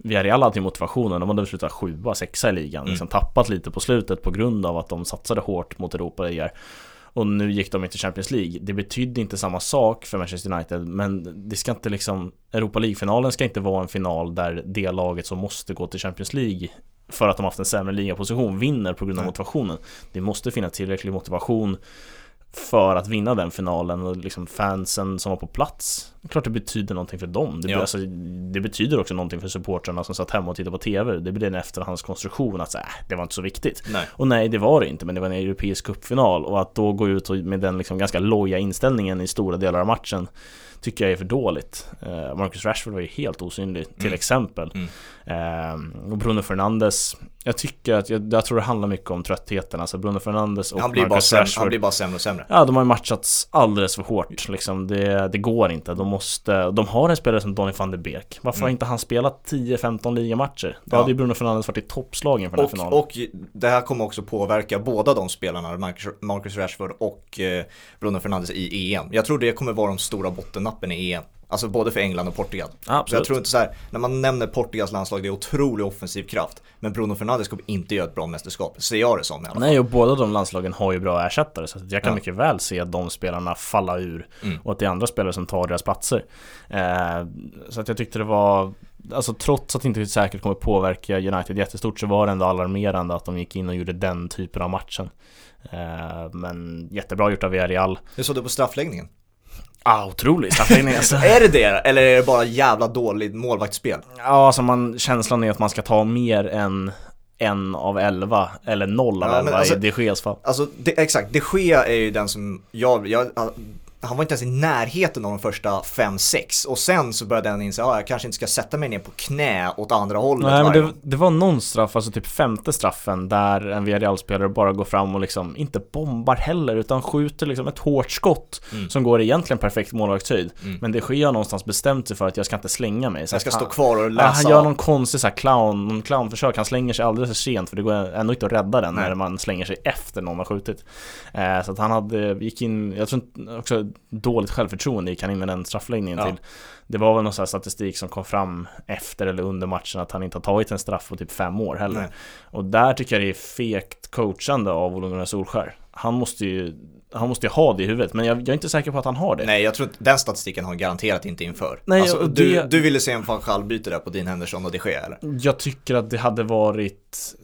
Villarreal hade ju motivationen, de hade slutat sjua, sexa i ligan, mm. liksom tappat lite på slutet på grund av att de satsade hårt mot Europa i och nu gick de inte Champions League. Det betydde inte samma sak för Manchester United, men det ska inte liksom Europa League-finalen ska inte vara en final där det laget som måste gå till Champions League för att de haft en sämre ligaposition vinner på grund av motivationen. Det måste finnas tillräcklig motivation för att vinna den finalen och liksom fansen som var på plats Klart det betyder någonting för dem det, ja. alltså, det betyder också någonting för supportrarna som satt hemma och tittade på TV Det blir en efterhandskonstruktion att säga, äh, det var inte så viktigt nej. Och nej det var det inte men det var en europeisk cupfinal och att då gå ut med den liksom ganska loja inställningen i stora delar av matchen Tycker jag är för dåligt uh, Marcus Rashford var ju helt osynlig till mm. exempel mm. Uh, Och Bruno Fernandes jag tycker att, jag, jag, tror det handlar mycket om tröttheten, alltså Bruno Fernandes och han blir, Marcus bara Rashford, han blir bara sämre och sämre Ja, de har ju matchats alldeles för hårt liksom, det, det går inte, de måste, de har en spelare som Donny van de Beek Varför mm. har inte han spelat 10-15 ligamatcher? Då ja. hade ju Bruno Fernandes varit i toppslagen för den här finalen Och det här kommer också påverka båda de spelarna, Marcus Rashford och eh, Bruno Fernandes i EM Jag tror det kommer vara de stora bottennappen i EM Alltså både för England och Portugal. Absolut. Så jag tror inte så här, när man nämner Portugals landslag, det är otrolig offensiv kraft. Men Bruno Fernandes kommer inte göra ett bra mästerskap, ser jag det som i alla fall. Nej, och båda de landslagen har ju bra ersättare, så jag kan ja. mycket väl se de spelarna falla ur mm. och att det är andra spelare som tar deras platser. Eh, så att jag tyckte det var Alltså trots att det inte säkert kommer påverka United jättestort så var det ändå alarmerande att de gick in och gjorde den typen av matchen. Eh, men jättebra gjort av Villarreal. Hur såg du på straffläggningen? Ah, otrolig straffläggning alltså. Är det det? Eller är det bara jävla dåligt målvaktsspel? Ja, alltså man, känslan är att man ska ta mer än en av elva eller noll av ja, elva alltså, i de Geas fall. Alltså det, exakt, de Gea är ju den som jag, jag han var inte ens i närheten av de första 5-6 och sen så började han inse att ah, jag kanske inte ska sätta mig ner på knä åt andra hållet Nej men det, det, var någon straff, alltså typ femte straffen där en Villarreal-spelare bara går fram och liksom inte bombar heller utan skjuter liksom ett hårt skott mm. som går egentligen perfekt målvaktshöjd mm. men det sker någonstans bestämt sig för att jag ska inte slänga mig så Jag ska han, stå kvar och läsa Han gör någon konstig så här clown, någon clownförsök, han slänger sig alldeles för sent för det går ändå inte att rädda den Nej. när man slänger sig efter någon har skjutit eh, Så att han hade, gick in, jag tror också dåligt självförtroende gick han in med den straffläggningen ja. till. Det var väl någon sån statistik som kom fram efter eller under matchen att han inte har tagit en straff på typ fem år heller. Nej. Och där tycker jag det är fegt coachande av Ole Gunnar Solskär. han måste ju han måste ju ha det i huvudet, men jag, jag, är inte säker på att han har det. Nej, jag tror inte, den statistiken har han garanterat inte inför. Nej, alltså, och du, det- du ville se en van Gaal-byte där på din Henderson och det sker eller? Jag tycker att det hade varit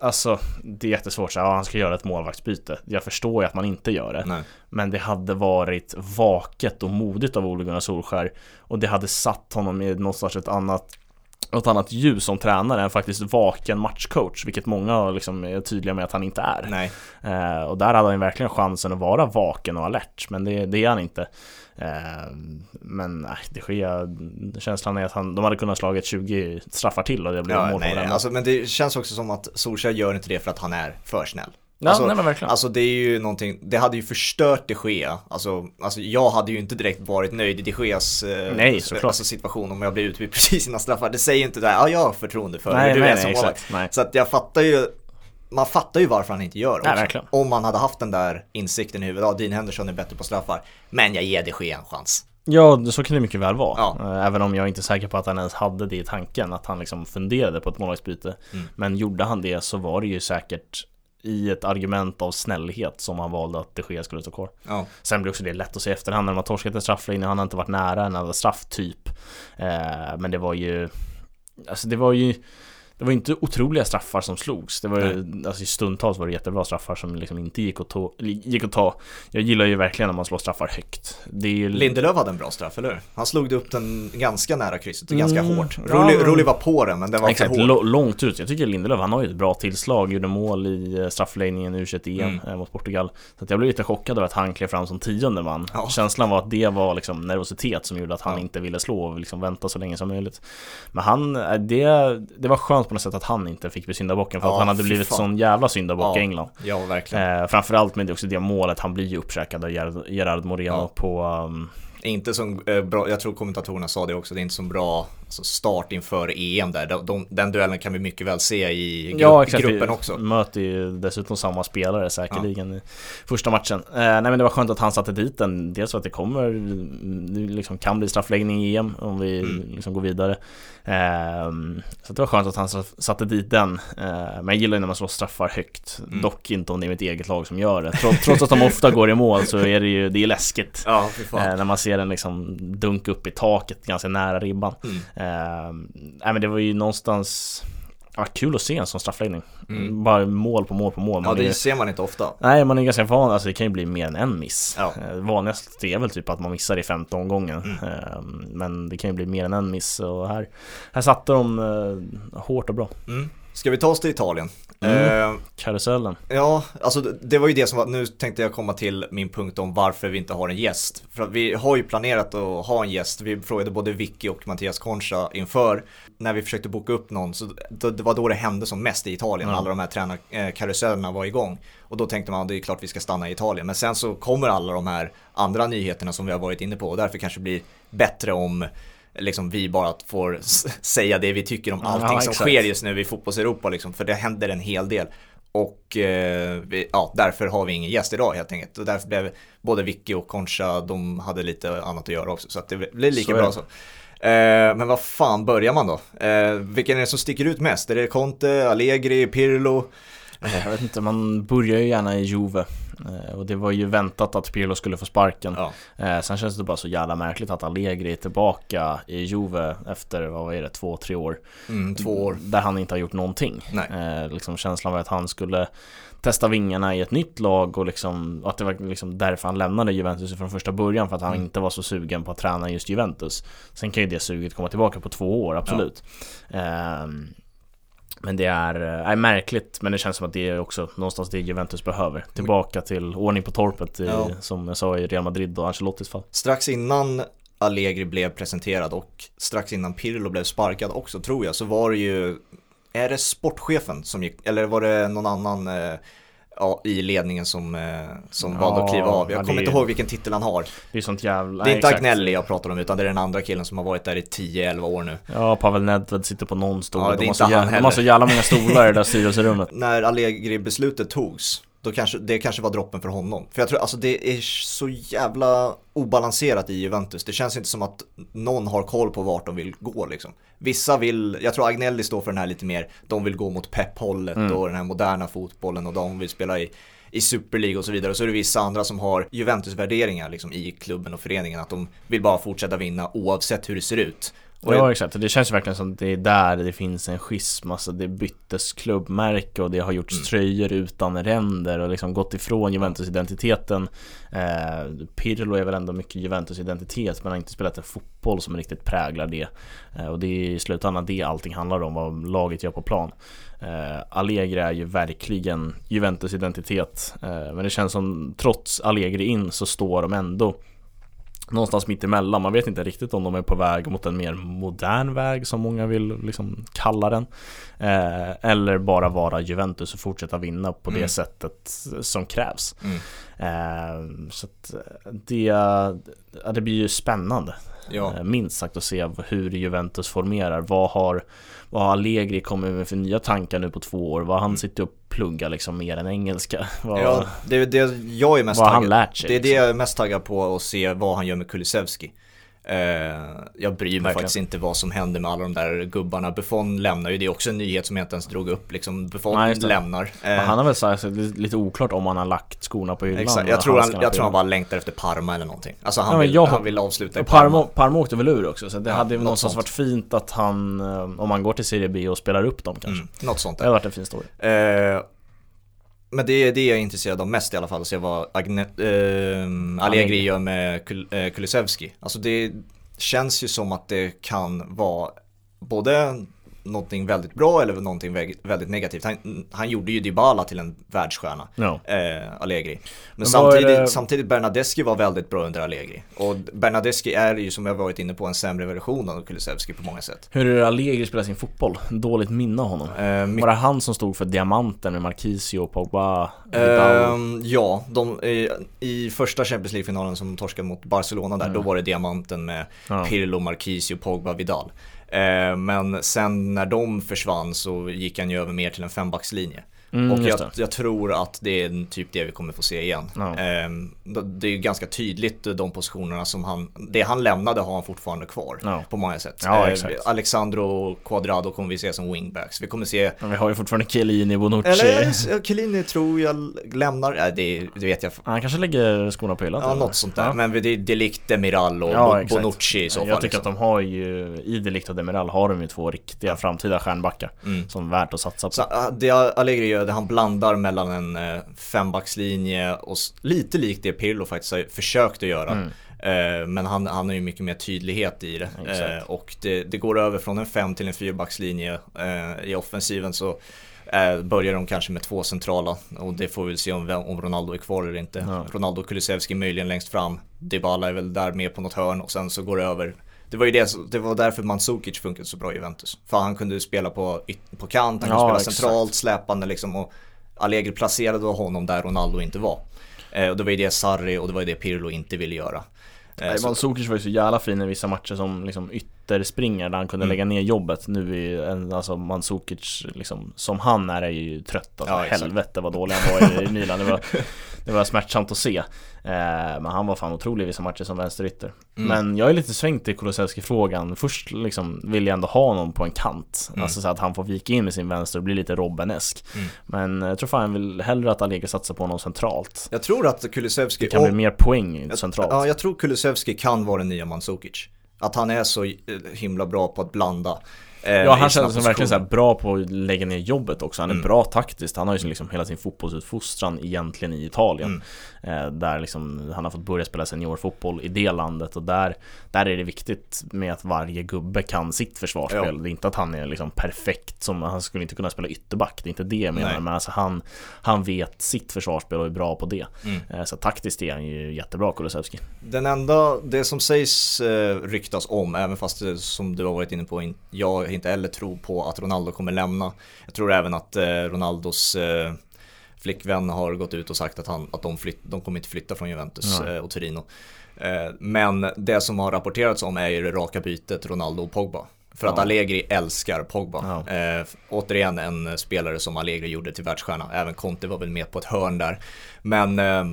Alltså, det är jättesvårt så här, ja, han ska göra ett målvaktsbyte. Jag förstår ju att man inte gör det. Nej. Men det hade varit vaket och modigt av Ole Gunnar Solskär Och det hade satt honom i något slags ett annat något annat ljus som tränare än faktiskt vaken matchcoach Vilket många liksom är tydliga med att han inte är Nej. eh, Och där hade han verkligen chansen att vara vaken och alert Men det, det är han inte eh, Men nej, det sker Känslan är att han, de hade kunnat slagit 20 straffar till och det blev Ja, mål nej, nej. Alltså, men det känns också som att Solskjaer gör inte det för att han är för snäll. Ja, alltså, nej men verkligen Alltså det är ju någonting, det hade ju förstört de Gea. Alltså, alltså jag hade ju inte direkt varit nöjd i de Geas eh, Nej, alltså, situation om jag blev utbytt precis innan straffar. Det säger ju inte det här, ja jag har förtroende för Nej, hur du nej, är som målvakt. Så att jag fattar ju, man fattar ju varför han inte gör Nej, också. verkligen. Om man hade haft den där insikten i huvudet, ja Dean Henderson är bättre på straffar. Men jag ger de Gea en chans. Ja, så kan det mycket väl vara. Ja. Eh, Även om jag inte är säker på att han ens hade det i tanken, att han liksom funderade på ett målvaktsbyte. Mm. Men gjorde han det så var det ju säkert i ett argument av snällhet som han valde att de Gea skulle stå kvar. Ja. Sen blir också det lätt att se i efterhand när har torskat en strafflinje, han har inte varit nära en straff typ. Eh, men det var ju, alltså det var ju det var inte otroliga straffar som slogs. Det var ju, alltså i stundtals var det jättebra straffar som liksom inte gick att, ta, gick att ta. Jag gillar ju verkligen när man slår straffar högt. Det är ju... Lindelöf hade en bra straff, eller hur? Han slog upp den ganska nära krysset och ganska Mm, hårt. ja, Rolig, men- Rolig var på den, men den var Exakt, för hård. långt ut. Jag tycker Lindelöf, han har ju ett bra tillslag, gjorde mål i eh, straffläggningen i U21-EM Mm. eh, mot Portugal. Så jag blev lite chockad över att han klev fram som tionde man. Ja. Känslan var att det var liksom nervositet som gjorde att han Ja. inte ville slå och liksom vänta så länge som möjligt. Men han, eh, det, det var skönt på något sätt att han inte fick bli syndabocken för Ja, att han hade blivit fan. sån jävla syndabock Ja. i England. Ja, verkligen. Eh, framförallt med det också det målet, han blir ju uppkäkad av Gerard, Gerard Moreno Ja. på um, Inte som eh, bra, jag tror kommentatorerna sa det också, det är inte så bra alltså, start inför EM där. De, de, den duellen kan vi mycket väl se i gru Ja exakt, gruppen vi också. möter ju dessutom samma spelare säkerligen i första matchen. Eh, nej men det var skönt att han satte dit den, dels för att det kommer, liksom kan bli straffläggning i EM om vi Mm. liksom går vidare. Eh, så det var skönt att han satt- satte dit den. Eh, men jag gillar ju när man slår straffar högt, Mm. dock inte om det är mitt eget lag som gör det. Trots, trots att de ofta går i mål så är det ju, det är läskigt. Ja. Eh, när man ser den liksom dunka upp i taket ganska nära ribban. Mm. Eh, men det var ju någonstans ja, kul att se en sån straffläggning. Mm. Bara mål på mål på mål. Ja, Man det är, ser man inte ofta. nej, man är ganska van, alltså det kan ju bli mer än en miss. Ja. Eh, vanligast är väl typ att man missar i femte omgången. Mm. Eh, men det kan ju bli mer än en miss och här, här satte de eh, hårt och bra. Mm. Ska vi ta oss till Italien? Mm. Eh, Karusellen. Ja, alltså det- det var ju det som var, nu tänkte jag komma till min punkt om varför vi inte har en gäst. För att vi har ju planerat att ha en gäst, vi frågade både Vicky och Mattias Concha inför. När vi försökte boka upp någon, så då, det var då det hände som mest i Italien, Ja. alla de här tränarkarusellerna var igång. Och då tänkte man, det är klart vi ska stanna i Italien. Men sen så kommer alla de här andra nyheterna som vi har varit inne på och därför kanske det blir bättre om liksom vi bara får säga det vi tycker om Ja, allting som exakt. sker just nu i fotbolls-Europa liksom, för det händer en hel del. Och eh, vi, ja, därför har vi ingen gäst idag helt enkelt. Och därför blev både Vicky och Concha, de hade lite annat att göra också. Så att det blir lika Så bra så. Eh, men vad fan börjar man då? Eh, vilken är det som sticker ut mest? Är det Conte, Allegri, Pirlo? Jag vet inte, man börjar ju gärna i Juve. Eh, Och det var ju väntat att Pirlo skulle få sparken. Ja, Eh, sen känns det bara så jävla märkligt att Allegri är tillbaka i Juve efter, vad är det, två, tre år. mm, två år. Där han inte har gjort någonting. Nej. Eh, liksom känslan var att han skulle testa vingarna i ett nytt lag och liksom, att det var liksom därför han lämnade Juventus från första början för att han Mm. inte var så sugen på att träna just Juventus. Sen kan ju det suget komma tillbaka på två år, absolut. Ehm, men det är, är märkligt, men det känns som att det är också någonstans det Juventus behöver. Tillbaka till ordning på torpet, i, Ja. som jag sa i Real Madrid och Ancelottis fall. Strax innan Allegri blev presenterad och strax innan Pirlo blev sparkad också tror jag så var det ju, är det sportchefen som gick, eller var det någon annan eh, ja, i ledningen som, eh, som Ja, valde att kliva av? Jag ja, kommer inte ihåg vilken titel han har. Det är sånt jävla... Det är inte exakt. Agnelli jag pratar om utan det är den andra killen som har varit där i 10-11 år nu. Ja, Pavel Nedved sitter på någon stol. Ja, det är de, har inte så han jävla, de har så jävla många stolar i det där styrelserummet. När Allegri-beslutet togs, då kanske, det kanske var droppen för honom. För jag tror, alltså det är så jävla obalanserat i Juventus. Det känns inte som att någon har koll på vart de vill gå liksom. Vissa vill, jag tror Agnelli står för den här lite mer, de vill gå mot pepphållet Mm. och den här moderna fotbollen och de vill spela i, i Super League och så vidare. Och så är det vissa andra som har Juventus-värderingar liksom, i klubben och föreningen, att de vill bara fortsätta vinna oavsett hur det ser ut. Och ja exakt, det känns verkligen som att det är där det finns en schism, alltså det byttes klubbmärke och det har gjorts mm. tröjor utan ränder och liksom gått ifrån Juventus-identiteten. Eh, Pirlo är väl ändå mycket Juventus-identitet men har inte spelat en fotboll som riktigt präglar det. Eh, Och det är i slutändan det allting handlar om, vad laget gör på plan. Eh, Allegri är ju verkligen Juventus-identitet. Eh, Men det känns som trots Allegri in så står de ändå någonstans mitt emellan. Man vet inte riktigt om de är på väg mot en mer modern väg som många vill liksom kalla den. Eh, eller bara vara Juventus och fortsätta vinna på mm. det sättet som krävs. Mm. Eh, så att det, det blir ju spännande. Ja. Eh, minst sagt att se hur Juventus formerar. Vad har, vad har Allegri kommit med för nya tankar nu på två år? Vad har han mm. sitter och pluggar liksom mer än engelska? Vad, ja, det är det jag är mest taggad han lärt sig, Det är det liksom? jag är mest taggad på att se vad han gör med Kulusevski. Uh, jag bryr mig Verkligen. faktiskt inte vad som händer med alla de där gubbarna. Buffon lämnar ju, det är också en nyhet som jag inte ens drog upp. Liksom, Buffon Nej, lämnar. Uh, han har väl sagt, lite oklart om han har lagt skorna på hyllan. Exakt, jag tror, han, jag tror han bara längtar efter Parma eller någonting. Alltså han, ja, vill, jag, han vill avsluta i Parma. Parma, Parma åkte väl ur också, så det ja, hade ju någonstans sånt. varit fint att han, eh, om han går till Serie B och spelar upp dem kanske. Mm, något sånt där. Det hade varit en fin story. Uh, men det är det jag är intresserad av mest i alla fall, att se vad Agne, äh, Allegri gör med Kul, äh, Kulusevski. Alltså det känns ju som att det kan vara både någonting väldigt bra eller någonting väldigt negativt. Han, han gjorde ju Dybala till en världsstjärna, no. eh, Allegri. Men, Men samtidigt, det... samtidigt Bernadeschi var väldigt bra under Allegri. Och Bernadeschi är ju som jag varit inne på en sämre version av Kulusevski på många sätt. Hur är det Allegri spelar sin fotboll? Dåligt minne av honom. Eh, var det han som stod för diamanten med Marquisio Pogba? Eh, ja, de, i, i första Champions League-finalen som torskade mot Barcelona där, mm. då var det diamanten med ja. Pirlo, Marquisio, Pogba, Vidal. Eh, men sen när de försvann så gick han ju över mer till en fembackslinje. Mm, och jag, jag, tror att det är typ det vi kommer få se igen. Ja. Ehm, det är ju ganska tydligt de positionerna som han, det han lämnade har han fortfarande kvar ja. på många sätt. Ja, ehm, Alexandro och Quadrado kommer vi se som wingbacks. Vi kommer se... Men vi har ju fortfarande Chiellini, Bonucci. Eller Chiellini tror jag lämnar, äh, det, det vet jag. Han kanske lägger skorna på hyllan. Ja, något sånt där. Men det är Delict, Demiral och Bonucci i så fall. Jag tycker liksom. att de har ju, i Delict och Demiral har de ju två riktiga framtida stjärnbackar. Mm. Som är värt att satsa på. Så, det Allegri det han blandar mellan en eh, fembackslinje och lite likt det Pirlo faktiskt har försökt att göra. Mm. Eh, men han, han har ju mycket mer tydlighet i det. Eh, och det, det, går över från en fem till en fyrbackslinje. I offensiven så börjar de kanske med två centrala och det får vi väl se om, om Ronaldo är kvar eller inte. Ja. Ronaldo Kulusevski möjligen längst fram. Dybala är väl där med på något hörn och sen så går det över det var ju det, det var därför Mandzukic funkade så bra i Juventus. För han kunde spela på, på kant, han kunde ja, spela exakt. centralt, släpande liksom. Och Allegri placerade honom där Ronaldo inte var. Eh, och det var ju det Sarri och det var ju det Pirlo inte ville göra. Eh, Mandzukic var ju så jävla fin i vissa matcher som liksom ytterspringare där han kunde mm. lägga ner jobbet. Nu är en, alltså Mandzukic, liksom, som han är, är ju trött. Alltså, ja, helvete vad dålig han var i Milan. Det var, det var smärtsamt att se. Eh, men han var fan otrolig i vissa matcher som vänsterytter. Mm. Men jag är lite svängt i Kulusevski-frågan. Först liksom vill jag ändå ha honom på en kant. Mm. Alltså så att han får vika in med sin vänster och bli lite Robben-esk. Mm. Men jag tror fan jag vill hellre att Allegri satsar på honom centralt. Jag tror att Kulusevski... Det kan bli mer poäng centralt. Ja, jag tror Kulusevski kan vara den nya Mandzukic. Att han är så himla bra på att blanda. Eh, ja, han känns som verkligen så bra på att lägga ner jobbet också. Han är mm. bra taktiskt. Han har ju liksom hela sin fotbollsutfostran egentligen i Italien. Mm. Eh, där liksom han har fått börja spela seniorfotboll i det landet och där, där är det viktigt med att varje gubbe kan sitt försvarsspel. Ja. Det är inte att han är liksom perfekt som, han skulle inte kunna spela ytterback. Det är inte det jag menar. Nej. Men alltså han, han vet sitt försvarsspel och är bra på det. Mm. Eh, så taktiskt är han ju jättebra Kulusevski. Den enda, det som sägs ryktas om, även fast som du har varit inne på, jag inte heller tror på att Ronaldo kommer lämna. Jag tror även att eh, Ronaldos eh, flickvän har gått ut och sagt att, han, att de, flytt, de kommer inte flytta från Juventus mm. och Torino. Men det som har rapporterats om är ju det raka bytet Ronaldo och Pogba. För att Allegri älskar Pogba. Ja. Eh, återigen en spelare som Allegri gjorde till världsstjärna. Även Conte var väl med på ett hörn där. Men eh,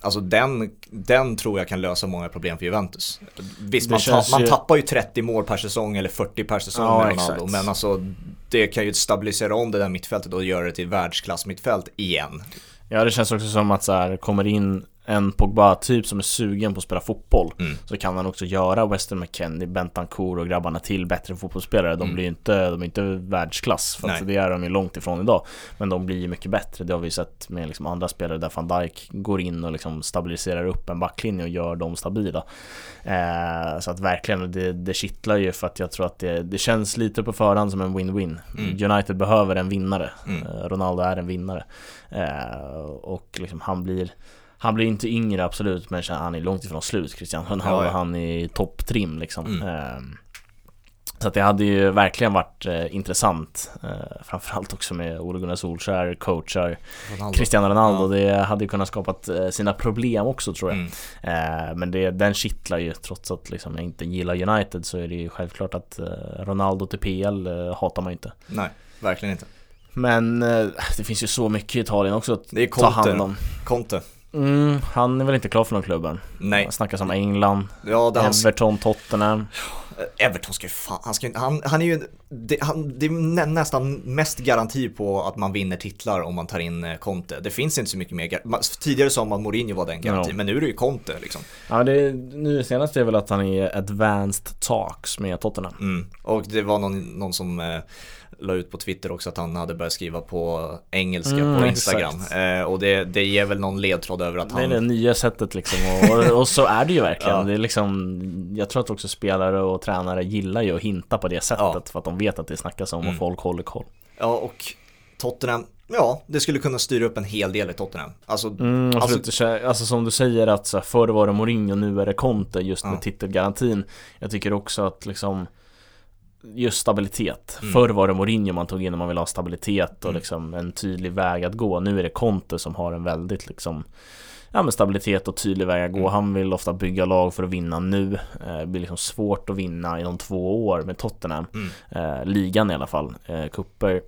Alltså den, den tror jag kan lösa många problem för Juventus. Visst, man, ta, man ju... tappar ju 30 mål per säsong eller 40 per säsong ja, med Ronaldo. Exakt. Men alltså det kan ju stabilisera om det där mittfältet och göra det till världsklass mittfält igen. Ja det känns också som att så här, kommer in en Pogba-typ som är sugen på att spela fotboll Mm. så kan han också göra Weston McKennie, Bentancourt och grabbarna till bättre fotbollsspelare. De Mm. blir ju inte, de är inte världsklass, för att det är de ju långt ifrån idag. Men de blir ju mycket bättre, det har vi sett med liksom andra spelare där van Dijk går in och liksom stabiliserar upp en backlinje och gör dem stabila. Eh, så att verkligen, det, det kittlar ju för att jag tror att det, det känns lite på förhand som en win-win. Mm. United behöver en vinnare. Mm. Eh, Ronaldo är en vinnare. Eh, och liksom han blir han blir inte yngre absolut men han är långt ifrån slut Christian Ronaldo, Ja, ja. han är topptrim liksom Mm. eh, Så att det hade ju verkligen varit eh, intressant eh, Framförallt också med Ole Gunnar Solskjaer, coachar Ronaldo. Cristiano Ronaldo Ja. Det hade ju kunnat skapat eh, sina problem också tror jag Mm. eh, Men det, den kittlar ju trots att liksom jag inte gillar United så är det ju självklart att eh, Ronaldo till PL eh, hatar man ju inte Nej, verkligen inte. Men eh, det finns ju så mycket i Italien också att Det är ta hand Conte. om Conte. Mm, han är väl inte klar för någon klubben? Nej. Det snackas om England, Ja, han, Everton, Tottenham. Everton ska ju fan, han, ska, han, han är ju, det, han, det är nä, nästan mest garanti på att man vinner titlar om man tar in eh, Conte. Det finns inte så mycket mer, tidigare sa man Mourinho var den garantin, Ja. men nu är det ju Conte liksom. Ja, det, nu senast är väl att han är advanced talks med Tottenham. Mm. Och det var någon, någon som eh, la ut på Twitter också att han hade börjat skriva på engelska Mm, på Instagram. Eh, och det, det ger väl någon ledtråd över att Det är han... det nya sättet liksom och, och så är det ju verkligen. Ja. Det är liksom, jag tror att också spelare och tränare gillar ju att hinta på det sättet Ja. för att de vet att det snackas om Mm. och folk håller koll. Ja, och Tottenham, ja, det skulle kunna styra upp en hel del i Tottenham. Alltså, Mm, Alltså- alltså, alltså som du säger att så här, förr var det Mourinho, nu är det Conte just med Ja. titelgarantin. Jag tycker också att liksom Just stabilitet. Mm. Förr var det Mourinho man tog in om man ville ha stabilitet och Mm. liksom en tydlig väg att gå. Nu är det Conte som har en väldigt liksom Ja men stabilitet och tydlig väg att gå. Mm. Han vill ofta bygga lag för att vinna nu. Eh, Det blir liksom svårt att vinna inom två år med Tottenham. mm, Eh, ligan i alla fall. Eh, kupper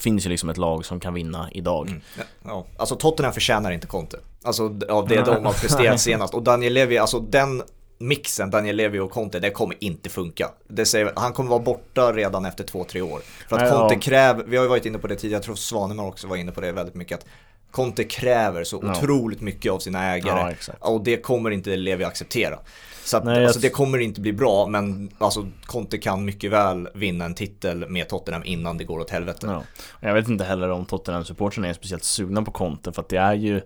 finns ju liksom ett lag som kan vinna idag. mm, ja, ja. alltså Tottenham förtjänar inte Conte. Alltså av det de har presterat senast. Och Daniel Levy, alltså den mixen, Daniel Levy och Conte, det kommer inte funka. Det säger, han kommer vara borta redan efter två, tre år. För att Nej, Conte ja. kräver, vi har ju varit inne på det tidigare, jag tror Svanemar också var inne på det väldigt mycket, att Conte kräver så Ja. otroligt mycket av sina ägare. Ja. Och det kommer inte Levi acceptera. Så att, Nej, alltså, det kommer inte bli bra, men alltså, Conte kan mycket väl vinna en titel med Tottenham innan det går åt helvete. Ja. Jag vet inte heller om Tottenham-supportrarna är speciellt sugna på Conte för att det är ju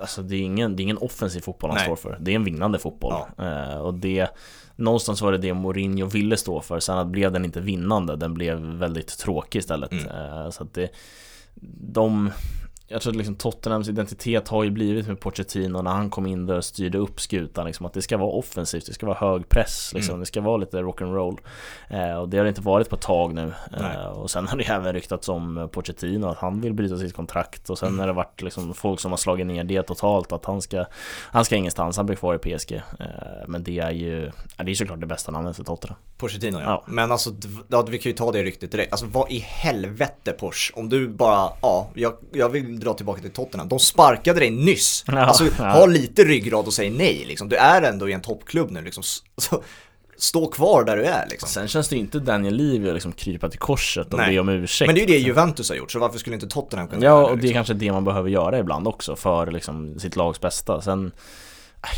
Alltså det är ingen, det är ingen offensiv fotboll han Nej. står för. Det är en vinnande fotboll. Eh, Och det Någonstans var det det Mourinho ville stå för. Sen att blev den inte vinnande Den blev väldigt tråkig istället. Mm. eh, Så att det De jag tror att liksom Tottenhams identitet har ju blivit med Pochettino när han kom in där och styrde upp skutan liksom, att det ska vara offensivt, det ska vara hög press liksom, Mm. det ska vara lite rock'n'roll eh, Och det har det inte varit på ett tag nu eh, Och sen har det även ryktats om eh, Pochettino att han vill bryta sitt kontrakt Och sen Mm. har det varit liksom folk som har slagit ner det totalt att han ska Han ska ingenstans, han blir kvar i PSG eh, Men det är ju, ja, det är såklart det bästa namnet för Tottenham Pochettino ja. Ja. Men alltså, ja, vi kan ju ta det ryktet direkt. Alltså vad i helvete Porsche, om du bara, ja, jag, jag vill dra tillbaka till Tottenham. De sparkade dig nyss. Ja, alltså ja. ha lite ryggrad och säg nej liksom. Du är ändå i en toppklubb nu liksom. Så, stå kvar där du är liksom. Sen känns det inte Daniel Levy att liksom krypa till korset och Nej. be om ursäkt Men det är ju det Juventus har gjort, så varför skulle inte Tottenham kunna göra Ja, det? och det är Liksom? kanske det man behöver göra ibland också för liksom sitt lags bästa. Sen,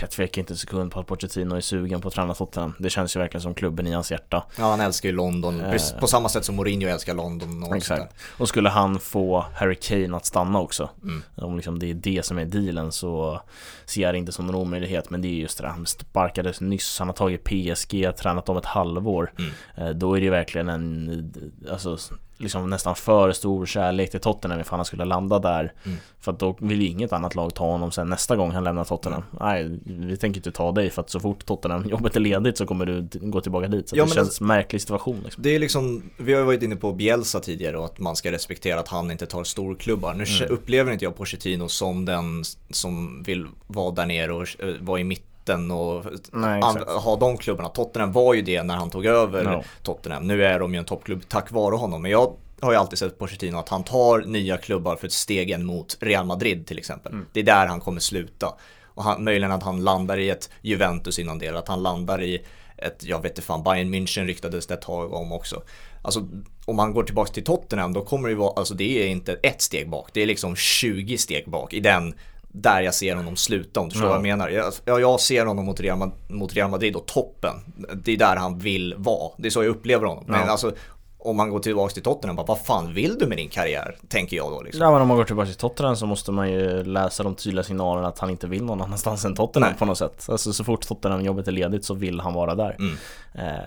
jag tvekar inte en sekund på att Pochettino är sugen på att träna Tottenham. Det känns ju verkligen som klubben i hans hjärta. Ja, han älskar ju London, Eh. på samma sätt som Mourinho älskar London och Exakt. där. Och skulle han få Harry Kane att stanna också, Mm. om liksom det är det som är dealen så ser jag det inte som någon omöjlighet. Men det är just det, han sparkades nyss, han har tagit PSG, tränat om ett halvår. Mm. Eh, Då är det verkligen en, alltså liksom nästan för stor kärlek till Tottenham ifall han skulle landa där. Mm. För att då vill ju inget annat lag ta honom sen nästa gång han lämnar Tottenham. Nej, vi tänker inte ta dig för att så fort Tottenham-jobbet är ledigt så kommer du gå tillbaka dit. Så Ja, det känns märklig situation liksom. Det är liksom, vi har ju varit inne på Bielsa tidigare och att man ska respektera att han inte tar storklubbar. Nu Mm. upplever inte jag Pochettino som den som vill vara där nere och eh, vara i mitten och Nej, ha de klubbarna. Tottenham var ju det när han tog över Ja. Tottenham. Nu är de ju en toppklubb tack vare honom. Men jag har ju alltid sett Pochettino att han tar nya klubbar för ett steg en mot Real Madrid till exempel. Mm. Det är där han kommer sluta. Och han, möjligen att han landar i ett Juventus innan det, att han landar i ett, jag vet inte fan, Bayern München ryktades det ett tag om också. Alltså om man går tillbaka till Tottenham då kommer det vara, alltså det är inte ett steg bak, det är liksom 20 steg bak i den där jag ser honom sluta om du förstår ja. vad jag menar. Jag, jag ser honom mot Real, mot Real Madrid och toppen. Det är där han vill vara. Det är så jag upplever honom. Men ja. alltså om man går tillbaka till Tottenham, bara, vad fan vill du med din karriär? Tänker jag då liksom. Ja men om man går tillbaka till Tottenham så måste man ju läsa de tydliga signalerna att han inte vill någon annanstans än Tottenham Nej. på något sätt. Alltså så fort Tottenham-jobbet är ledigt så vill han vara där. Mm. Eh,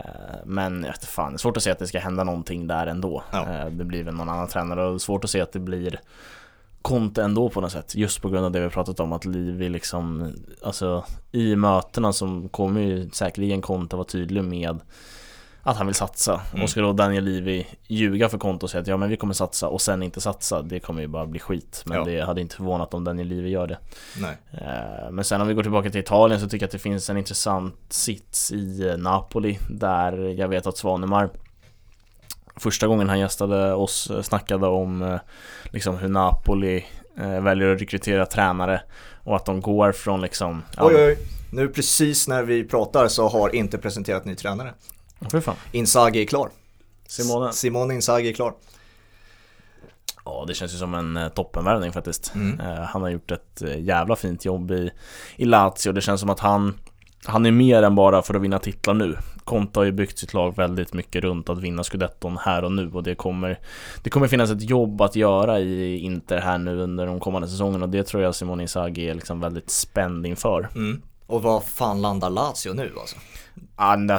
men vet fan, det är svårt att se att det ska hända någonting där ändå. Ja. Eh, det blir väl någon annan tränare och svårt att se att det blir Conte ändå på något sätt Just på grund av det vi pratat om att Livi liksom Alltså i mötena som kommer ju säkerligen Conte vara tydlig med att han vill satsa. Mm. Och ska då Daniel Levy ljuga för konto och säga att ja men vi kommer satsa och sen inte satsa, det kommer ju bara bli skit. Men ja. det hade inte förvånat om Daniel Levy gör det. Nej. Eh, men sen om vi går tillbaka till Italien så tycker jag att det finns en intressant sits i eh, Napoli där jag vet att Svanemar Första gången han gästade oss eh, snackade om liksom hur Napoli väljer att rekrytera tränare och att de går från liksom Oj oj, nu precis när vi pratar så har inte presenterat ny tränare Fy fan. Inzaghi är klar. Simone. Simone Inzaghi är klar. Ja, det känns ju som en eh, toppenvärvning faktiskt. Mm. Eh, han har gjort ett eh, jävla fint jobb i, i Lazio. Det känns som att han, han är mer än bara för att vinna titlar nu. Conte har ju byggt sitt lag väldigt mycket runt att vinna scudetton här och nu och det kommer Det kommer finnas ett jobb att göra i Inter här nu under de kommande säsongerna och det tror jag Simone Inzaghi är liksom väldigt spänd inför. Mm. Och vad fan landar Lazio nu alltså?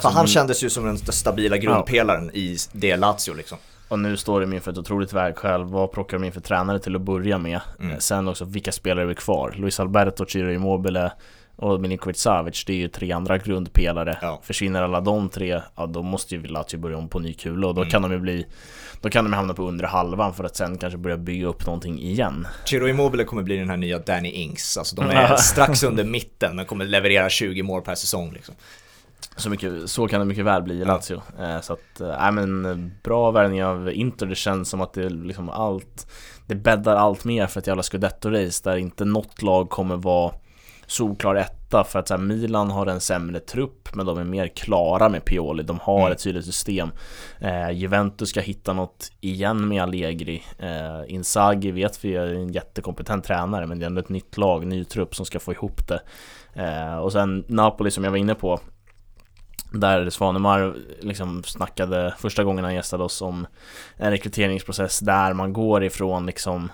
För han kändes ju som den stabila grundpelaren ja. i det Lazio liksom. Och nu står de inför ett otroligt vägskäl. Vad plockar de in för tränare till att börja med? Mm. Sen också, vilka spelare är kvar? Luis Alberto, Ciro Immobile och Milinkovic Savic, det är ju tre andra grundpelare. Ja. Försvinner alla de tre, ja då måste ju Lazio börja om på ny kula och då mm. kan de ju bli Då kan de hamna på undre halvan för att sen kanske börja bygga upp någonting igen. Ciro Immobile kommer bli den här nya Danny Ings, alltså de är strax under mitten men kommer leverera 20 mål per säsong liksom. Så, mycket, så kan det mycket väl bli i Lazio. Ja. Så att, äh, men bra värvning av Inter. Det känns som att det liksom allt Det bäddar allt mer för ett jävla scudetto-race där inte något lag kommer vara solklar etta för att så här, Milan har en sämre trupp men de är mer klara med Pioli. De har mm. ett tydligt system. Eh, Juventus ska hitta något igen med Allegri. Eh, Inzaghi vet vi är en jättekompetent tränare men det är ändå ett nytt lag, ny trupp som ska få ihop det. Eh, och sen Napoli som jag var inne på där Svanemar liksom snackade första gången han gästade oss om en rekryteringsprocess där man går ifrån liksom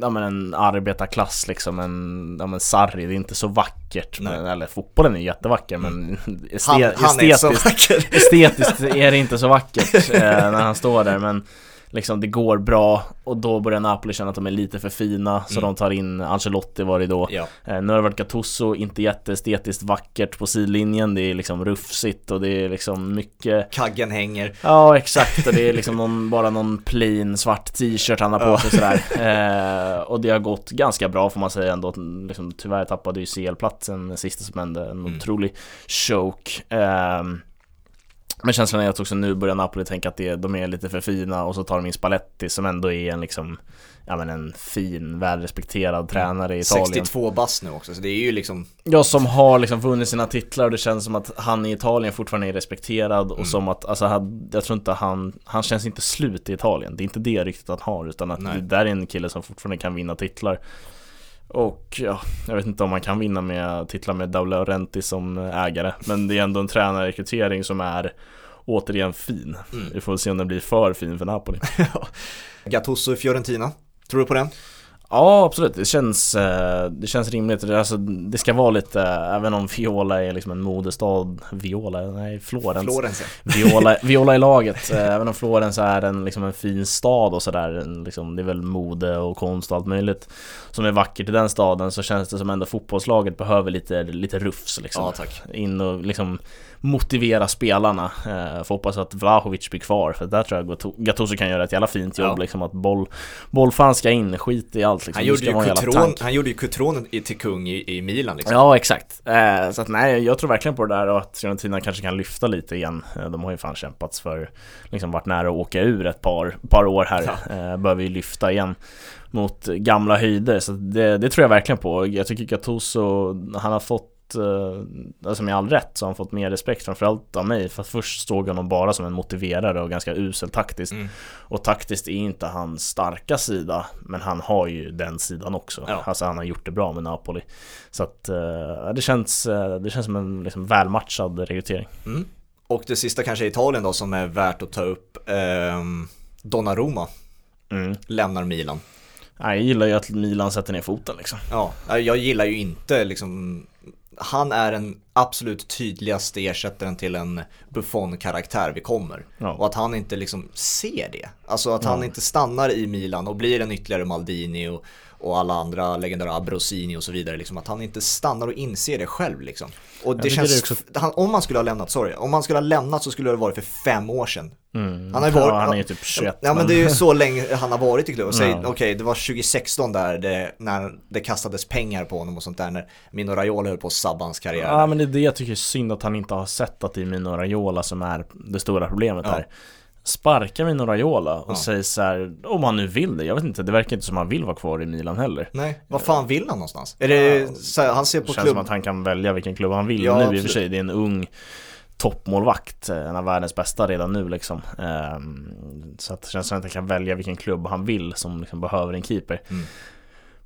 Ja men en arbetarklass liksom, en, ja men Sarri, det är inte så vackert. Men, Eller fotbollen är jättevacker men estet, han, han estetiskt, är estetiskt är det inte så vackert eh, när han står där men liksom det går bra och då börjar Napoli känna att de är lite för fina så mm. de tar in Ancelotti var det då. Ja. eh, Nu har det varit Gattuso, inte jätteestetiskt vackert på sidlinjen Det är liksom rufsigt och det är liksom mycket Kaggen hänger. Ja exakt och det är liksom någon, bara någon plain svart t-shirt han har på sig sådär. Eh, Och det har gått ganska bra får man säga ändå. Liksom, Tyvärr tappade ju CL-platsen sista som hände, en mm. otrolig choke. Eh, men känslan är att också nu börjar Napoli tänka att det, de är lite för fina och så tar de in Spalletti som ändå är en liksom Ja men en fin, välrespekterad tränare i Italien 62 bast nu också, så det är ju liksom Ja, som har liksom vunnit sina titlar och det känns som att han i Italien fortfarande är respekterad och mm. som att, alltså jag tror inte han, han känns inte slut i Italien Det är inte det riktigt han har utan att Nej. det där är en kille som fortfarande kan vinna titlar och ja, jag vet inte om man kan vinna med titlar med Daula Renti som ägare Men det är ändå en tränarrekrytering som är återigen fin mm. Vi får se om den blir för fin för Napoli Gattuso i Fiorentina, tror du på den? Ja absolut, det känns, eh, det känns rimligt. Alltså, det ska vara lite, även om Viola är liksom en modestad, Viola, nej Florens. Florens ja. Viola, Viola i laget, eh, även om Florens är en, liksom en fin stad och sådär. Liksom, det är väl mode och konst och allt möjligt som är vackert i den staden så känns det som ändå fotbollslaget behöver lite, lite rufs liksom. Ja tack. In och liksom motivera spelarna. Eh, får hoppas att Vlahovic blir kvar för där tror jag Gattuso kan göra ett jävla fint jobb ja. liksom att boll, bollfan ska in, skit i allt liksom. Han gjorde, ju tank. han gjorde ju Coutron i- till kung i, i Milan liksom. Ja exakt, eh, så att nej jag tror verkligen på det där och att Fiorentina kanske kan lyfta lite igen Eh, De har ju fan kämpats för, liksom varit nära att åka ur ett par, par år här eh, Behöver ju lyfta igen mot gamla höjder så det, det tror jag verkligen på Jag tycker Gattuso, han har fått eh, Alltså med all rätt så har han fått mer respekt framförallt av mig För att först såg jag honom bara som en motiverare och ganska usel taktiskt Mm. Och taktiskt är inte hans starka sida Men han har ju den sidan också Ja. Alltså han har gjort det bra med Napoli Så att eh, det, känns, eh, det känns som en liksom välmatchad rekrytering Mm. Och det sista kanske är Italien då som är värt att ta upp. Ehm, Donnarumma mm. lämnar Milan. Jag gillar ju att Milan sätter ner foten liksom Ja, jag gillar ju inte liksom han är den absolut tydligaste ersättaren till en Buffon-karaktär vi kommer. Ja. Och att han inte liksom ser det. Alltså att han Ja. inte stannar i Milan och blir en ytterligare Maldini och, och alla andra legendära Abrosini och så vidare. Liksom. Att han inte stannar och inser det själv liksom. Och det känns, det också- han, om han skulle ha lämnat, sorry, om han skulle ha lämnat så skulle det ha varit för fem år sedan. mm. Han har ju varit- ja, han är ju typ 21 Ja men det är ju så länge han har varit i klubben. Säg, Ja. Okej, det var 2016 där det, när det kastades pengar på honom och sånt där. När Mino Raiola höll på att sabba hans karriär. Ja men det är det jag tycker är synd att han inte har sett att det är Mino Raiola som är det stora problemet Ja. här Sparka Mino Raiola och Ja. säg så här, om han nu vill det, jag vet inte, det verkar inte som han vill vara kvar i Milan heller Nej, vad fan vill han någonstans? Är det, här, han ser på känns klubb... som att han kan välja vilken klubb han vill Ja, nu i och absolut. för sig, det är en ung toppmålvakt, eh, en av världens bästa redan nu liksom Ehm, Så att det känns som att han kan välja vilken klubb han vill som liksom behöver en keeper Mm.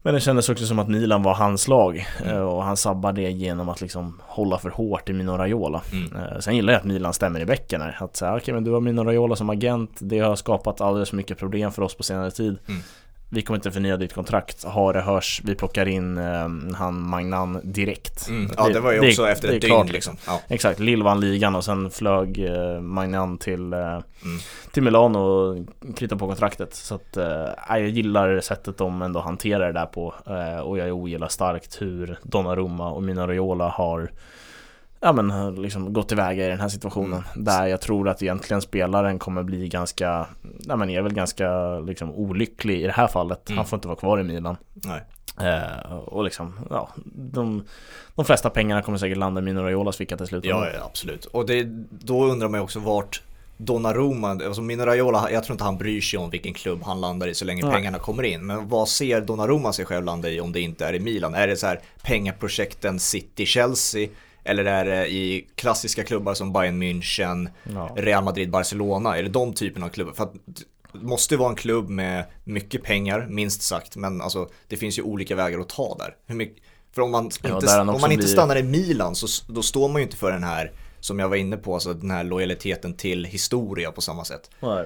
Men det kändes också som att Milan var hans lag Mm. eh, och han sabbar det genom att liksom hålla för hårt i Mino Raiola Mm. Eh, Sen gillar jag att Milan stämmer i bäcken här. Att säga, okej men du har Mino Raiola som agent, det har skapat alldeles för mycket problem för oss på senare tid. Mm. Vi kommer inte förnya ditt kontrakt, har det hörs, vi plockar in eh, han Magnan direkt. Mm. Ja, det var ju det- också efter det ett dygn liksom. Ja. Exakt, Lill vann ligan och sen flög eh, Magnan till, eh, Mm. till Milano och kritade på kontraktet. Så att, eh, jag gillar sättet de ändå hanterar det där på och jag ogillar starkt hur Donnarumma och Mino Raiola har Ja men liksom gått tillväga i den här situationen Mm. Där jag tror att egentligen spelaren kommer bli ganska Ja men är väl ganska liksom olycklig i det här fallet Mm. Han får inte vara kvar i Milan Nej. eh, Och liksom, ja de, de flesta pengarna kommer säkert landa i Mino Raiolas ficka till slut Ja, ja, absolut. Och det, då undrar man ju också vart Donnarumma, alltså Mino Raiola, jag tror inte han bryr sig om vilken klubb han landar i så länge Nej. pengarna kommer in. Men vad ser Donnarumma sig själv landa i om det inte är i Milan? Är det så här pengaprojekten City-Chelsea? Eller är det i klassiska klubbar som Bayern München, Ja. Real Madrid, Barcelona? Är det de typerna av klubbar? För att det måste vara en klubb med mycket pengar, minst sagt. Men alltså, det finns ju olika vägar att ta där. Hur mycket, för om man Ja, inte, om man inte blir- stannar i Milan så då står man ju inte för den här, som jag var inne på, alltså den här lojaliteten till historia på samma sätt. Och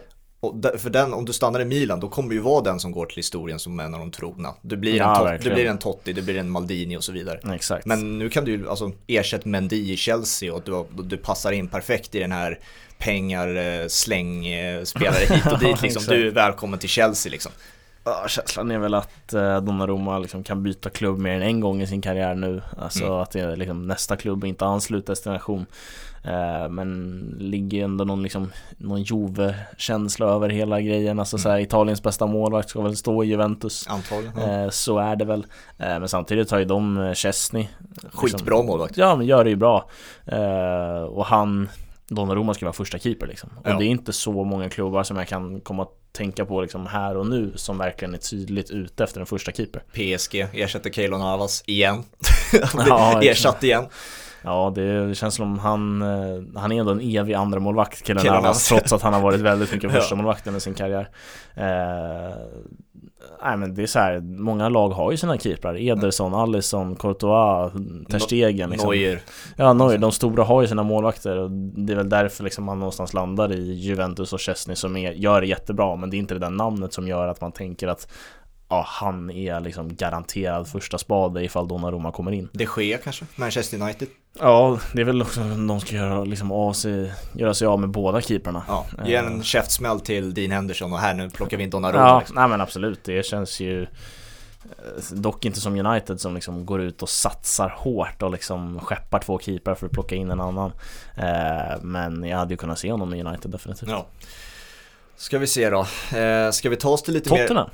där, för den, om du stannar i Milan, då kommer du ju vara den som går till historien som en av de trogna. Du blir, Ja, en, tot, du verkligen. blir en Totti, du blir en Maldini och så vidare. Exakt Men nu kan du ju alltså ersätta Mendy i Chelsea och du, du passar in perfekt i den här pengar, eh, släng, eh, spelare hit och dit liksom. Du är välkommen till Chelsea liksom. Ja, känslan är väl att eh, Donnarumma liksom kan byta klubb mer än en gång i sin karriär nu Alltså Mm. att det är liksom nästa klubb inte har anslutit destination eh, Men ligger ju ändå någon liksom Någon Juve-känsla över hela grejen Alltså Mm. så här, Italiens bästa målvakt ska väl stå i Juventus Antagligen. Ja. eh, Så är det väl eh, Men samtidigt har ju de eh, Chesney liksom- Skitbra målvakt. Ja men gör det ju bra eh, Och han Donnarumma ska vara första keeper liksom Och Ja. det är inte så många klubbar som jag kan komma att tänka på liksom här och nu Som verkligen är tydligt ute efter en första keeper PSG ersätter Keylor Navas igen. Ja, Ersatt igen. Ja det, känns som han eh, Han är ändå en evig andra målvakt killen Navas. Trots att han har varit väldigt mycket första målvakt under sin karriär eh, Nej men det är så här, många lag har ju sina keeprar Ederson, Alisson, Courtois, Ter Stegen liksom. Neuer. Ja, Neuer, de stora har ju sina målvakter och det är väl därför liksom man någonstans landar i Juventus och Chesney som är, gör det jättebra men det är inte det där namnet som gör att man tänker att ja, han är liksom garanterad första spade ifall Donnarumma kommer in. Det sker kanske, Manchester United. Ja, det är väl också de ska göra, liksom av sig, göra sig av med båda keeperna. Ja, ge Eh. en käftsmäll till Dean Henderson och här nu plockar vi in Donnarumma. Ja, liksom. nej men absolut, det känns ju eh, Dock inte som United som liksom går ut och satsar hårt och liksom skeppar två keeprar för att plocka in en annan eh, Men jag hade ju kunnat se honom i United definitivt Ja. Ska vi se då. Eh, ska vi ta oss till lite mer...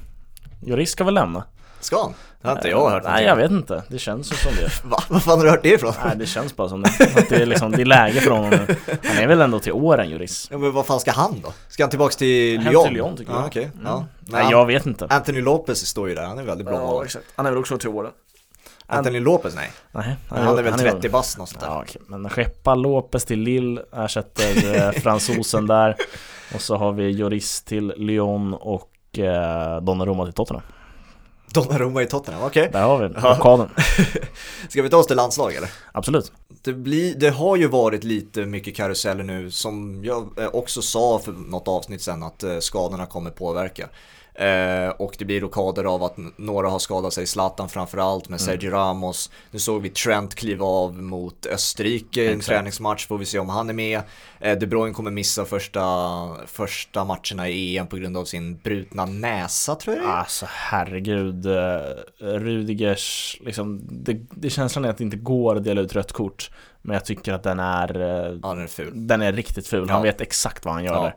Joris ska väl lämna? Ska han? Det har inte jag hört Nej jag vet inte, det känns ju som det Va? Var fan har du hört det ifrån? Nej det känns bara som det, att det är liksom, det är läge för honom nu Han är väl ändå till åren Juris Ja, men vad fan ska han då? Ska han tillbaks till Hem Lyon? till Lyon tycker jag ja, okej. Ja. mm. Men Nej han- jag vet inte Anthony Lopez står ju där, han är väldigt bra målvakt. exakt Han är väl också till åren Anthony Lopez nej, Nej, han är väl 30 bast någonstans. Ja, okej. Men skeppa Lopez till Lille, ersätter eh, fransosen där Och så har vi Joris till Lyon och eh, Donnarumma till Tottenham Donnarumma i Tottenham, okej. Där har vi Ja. blockaden Ska vi ta oss till landslag eller? Absolut Det, blir, det har ju varit lite mycket karuseller nu som jag eh, också sa för något avsnitt sen att eh, skadorna kommer påverka. Eh, och det blir rockader av att några har skadat sig, Zlatan framförallt med Sergio Ramos. Nu såg vi Trent kliva av mot Österrike i en Exakt. träningsmatch, får vi se om han är med. Eh, De Bruyne kommer missa första, första matcherna i EM på grund av sin brutna näsa tror jag. Alltså herregud eh, Rudigers, liksom det, det känslan är att det inte går att dela ut rött kort Men jag tycker att den är eh, Ja, den är ful. Den är riktigt ful, Ja. han vet exakt vad han gör Ja. där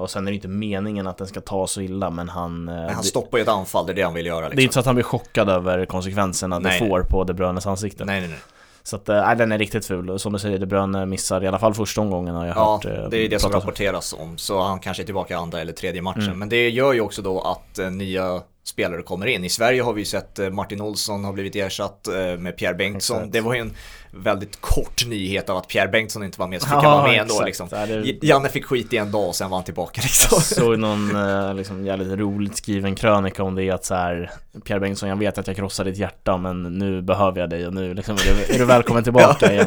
Och sen är det inte meningen att den ska ta så illa men han eh, Men han stoppar ju ett anfall, det är det han vill göra det är liksom. inte så att han blir chockad över konsekvenserna Nej, det nej. får på De Bruynes ansikte Nej, nej, nej. Så att, eh, nej den är riktigt ful, som du säger, De Bruyne missar i alla fall första omgången har jag Ja, hört eh, det är det som om. rapporteras om. Så han kanske är tillbaka i andra eller tredje matchen. Mm. Men det gör ju också då att eh, nya spelare kommer in. I Sverige har vi ju sett eh, Martin Olsson har blivit ersatt eh, med Pierre Bengtsson. Exakt. Det var ju en väldigt kort nyhet av att Pierre Bengtsson inte var med, så fick Ja, han vara med ändå liksom. Det- Janne fick skit i en dag och sen var han tillbaka liksom. Såg någon eh, liksom, jävligt roligt skriven krönika om det att så här Pierre Bengtsson, jag vet att jag krossade ditt hjärta men nu behöver jag dig och nu liksom, är, du, välkommen tillbaka igen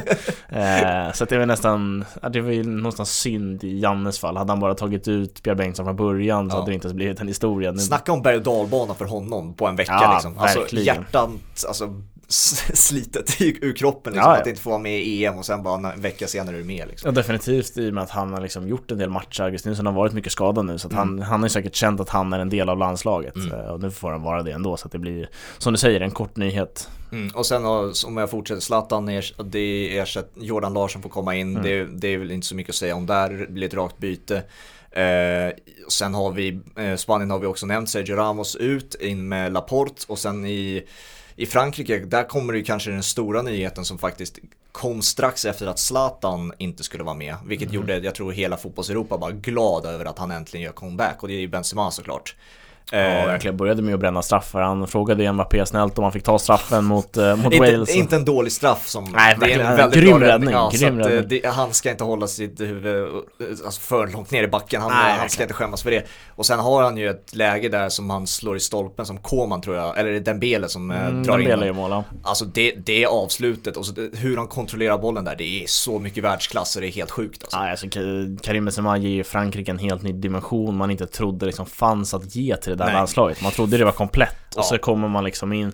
eh, Så det var nästan, det var ju någonstans synd i Jannes fall Hade han bara tagit ut Pierre Bengtsson från början så Ja. hade det inte blivit en historia nu, Snacka om berg och dalbana för honom på en vecka Ja, liksom. Alltså verkligen. hjärtat, alltså slitet i- ur kroppen liksom. Ja, ja. Att inte få vara med i EM och sen bara en vecka senare är du med liksom. Ja definitivt i och med att han har liksom gjort en del matcher Augustinson har varit mycket skadad nu så Mm. han, han har ju säkert känt att han är en del av landslaget Mm. Eh, Och nu får han vara det ändå så att det blir Som du säger, en kort nyhet Mm, och sen om jag fortsätter, Zlatan, det ersätt, Jordan Larsson får komma in, Mm. det, det är väl inte så mycket att säga om där, det blir ett rakt byte. Eh, sen har vi, eh, Spanien har vi också nämnt, Sergio Ramos ut, in med Laporte och sen i, i Frankrike, där kommer det kanske den stora nyheten som faktiskt kom strax efter att Zlatan inte skulle vara med, vilket Mm. gjorde, jag tror hela fotbolls-Europa var glad över att han äntligen gör comeback och det är ju Benzema såklart. Ja, Eh, verkligen. Började med att bränna straffar. Han frågade Mbappé snällt om han fick ta straffen mot, eh, mot inte, Wales. inte en dålig straff som... Nej, det är en väldigt Grym bra räddning, Ja, så grym att, eh, det, han ska inte hålla sitt huvud alltså, för långt ner i backen. Han, Nej, han ska inte skämmas för det. Och sen har han ju ett läge där som han slår i stolpen som Koman tror jag, eller är Dembele som Mm, drar in Dembele ju mål. Alltså det, det avslutet och så hur han kontrollerar bollen där, det är så mycket världsklass och det är helt sjukt alltså. Ja, alltså Ka- Karim Benzema ger ju Frankrike en helt ny dimension man inte trodde liksom fanns att ge till det där Nej. landslaget. Man trodde det var komplett och Ja. så kommer man liksom in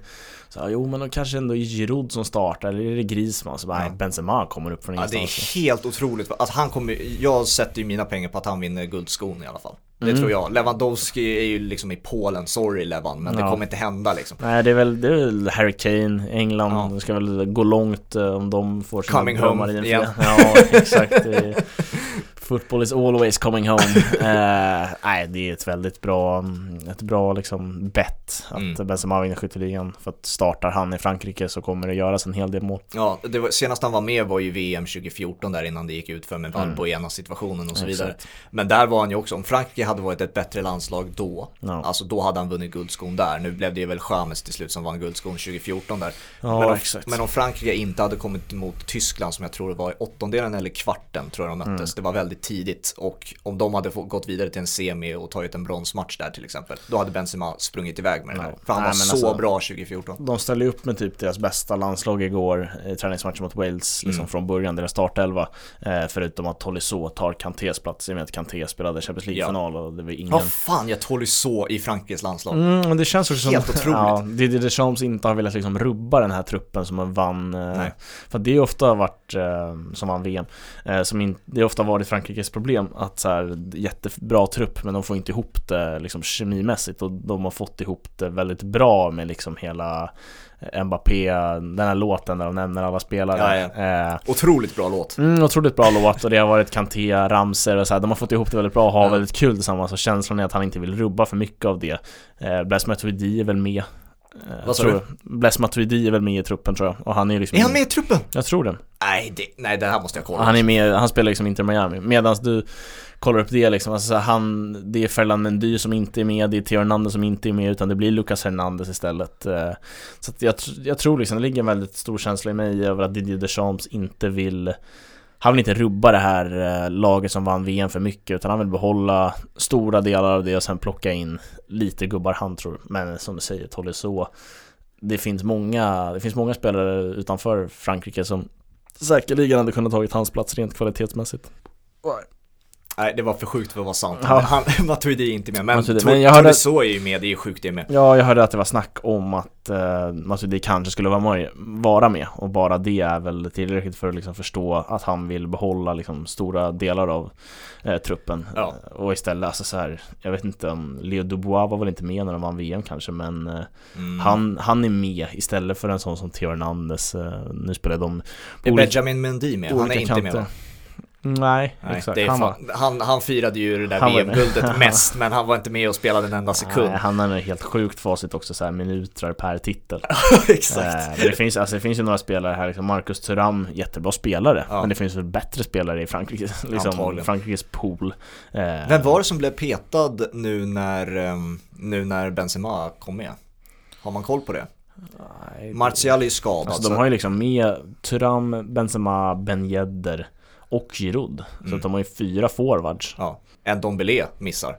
så, jo men då kanske ändå är Giroud som startar eller är det Griezmann? Så bara, Ja. Benzema kommer upp från Ja, det ingenstans. är helt otroligt. Att han kommer, jag sätter ju mina pengar på att han vinner guldskon i alla fall. Det Mm. tror jag. Lewandowski är ju liksom i Polen, sorry Levan, men det Ja. kommer inte hända liksom. Nej det är väl, det är väl Harry Kane, England, Ja. det ska väl gå långt eh, om de får sina Coming home igen. Ja exakt det Football is always coming home eh, Nej det är ett väldigt bra, ett bra liksom bett att Mm. Benzema vinner skytteligan För att startar han i Frankrike så kommer det göras en hel del mål Ja, det var, senast han var med var ju VM 2014 där innan det gick ut för med Valbuena situationen och så vidare. Mm. Exakt. Men där var han ju också, om Frankrike hade varit ett bättre landslag då, Ja. alltså då hade han vunnit guldskon där. Nu blev det väl Chamez till slut som vann guldskon 2014 där. Ja, men, om, exakt. men om Frankrike inte hade kommit mot Tyskland som jag tror det var i åttondelen eller kvarten tror jag de möttes, Mm. det var väldigt tidigt. Och om de hade gått vidare till en semi och tagit en bronsmatch där till exempel, då hade Benzema sprungit iväg med den här. Ja. För han Nej, var så alltså- bra 2014. De ställde upp med typ deras bästa landslag igår i träningsmatchen mot Wales liksom Mm. från början, deras startelva eh, Förutom att Tolisso tar Kantés plats i och med att Kanté spelade Champions League-final och det var ingen Ja fan, jag så i Frankrikes landslag. Mm, men det känns också Helt som otroligt. Ja, Didier Deschamps inte har velat liksom rubba den här truppen som vann eh. För det är ofta varit, eh, som vann VM eh, som in, Det har ofta varit Frankrikes problem att så här, jättebra trupp men de får inte ihop det liksom kemimässigt. Och de har fått ihop det väldigt bra med liksom hela Mbappé, den här låten där de nämner alla spelare. Ja, Eh, Otroligt bra låt. Mm, otroligt bra låt. Och det har varit Kanté, Ramser och så här. De har fått ihop det väldigt bra och har Ja. väldigt kul tillsammans. Och känslan är att han inte vill rubba för mycket av det. Eh, Blaise Matuidi är väl med Vad sa tror, du? Blaise Matuidi är väl med i truppen tror jag, och han är ju liksom Är han med i truppen? Jag tror det. Nej, det, nej det här måste jag kolla. Han är med, han spelar liksom Inter Miami. Medan du kollar upp det liksom, alltså han, det är Ferland Mendy som inte är med, det är Theo Hernandez som inte är med, utan det blir Lucas Hernandez istället. Eh, Så jag, jag tror liksom, det ligger en väldigt stor känsla i mig över att Didier Deschamps inte vill han vill inte rubba det här eh, laget som vann VM för mycket utan han vill behålla stora delar av det och sen plocka in lite gubbar han tror. Men som du säger, Tolisso Det finns många, det finns många spelare utanför Frankrike som säkerligen hade kunnat tagit hans plats rent kvalitetsmässigt. Nej, det var för sjukt för att vara sant. Ja. Han, Matuidi är inte med, men, Matuidi, men jag hörde- Tolisso är ju med, det är ju sjukt det med. Ja, jag hörde att det var snack om att uh, Matuidi kanske skulle vara med, vara med och bara det är väl tillräckligt för att liksom förstå att han vill behålla liksom stora delar av eh, truppen. Ja. Eh, och istället, alltså så här, jag vet inte om Leo Dubois var väl inte med när de vann VM kanske, men eh, Mm. han, han är med istället för en sån som Theo Hernandez. Eh, nu spelar de Är Benjamin Mendy med? Han är inte med kanter. va? Nej, Nej, exakt. han, var, han, han firade ju det där. VM-guldet mest, men han var inte med och spelade en enda sekund. nej, han har en helt sjukt facit också, så här minuter per titel. Exakt. Eh, men det finns, alltså, det finns ju några spelare här, liksom Marcus Thuram, jättebra spelare Ja. Men det finns väl bättre spelare i Frankrike, liksom. Frankrikes pool eh, Vem var det som blev petad nu när, ehm, nu när Benzema kom med? Har man koll på det? nej, Martial är ju skadad. Alltså så- de har ju liksom med Thuram, Benzema, Ben Yedder och Giroud Så Mm. de har ju fyra forwards Ja, en Dombele missar.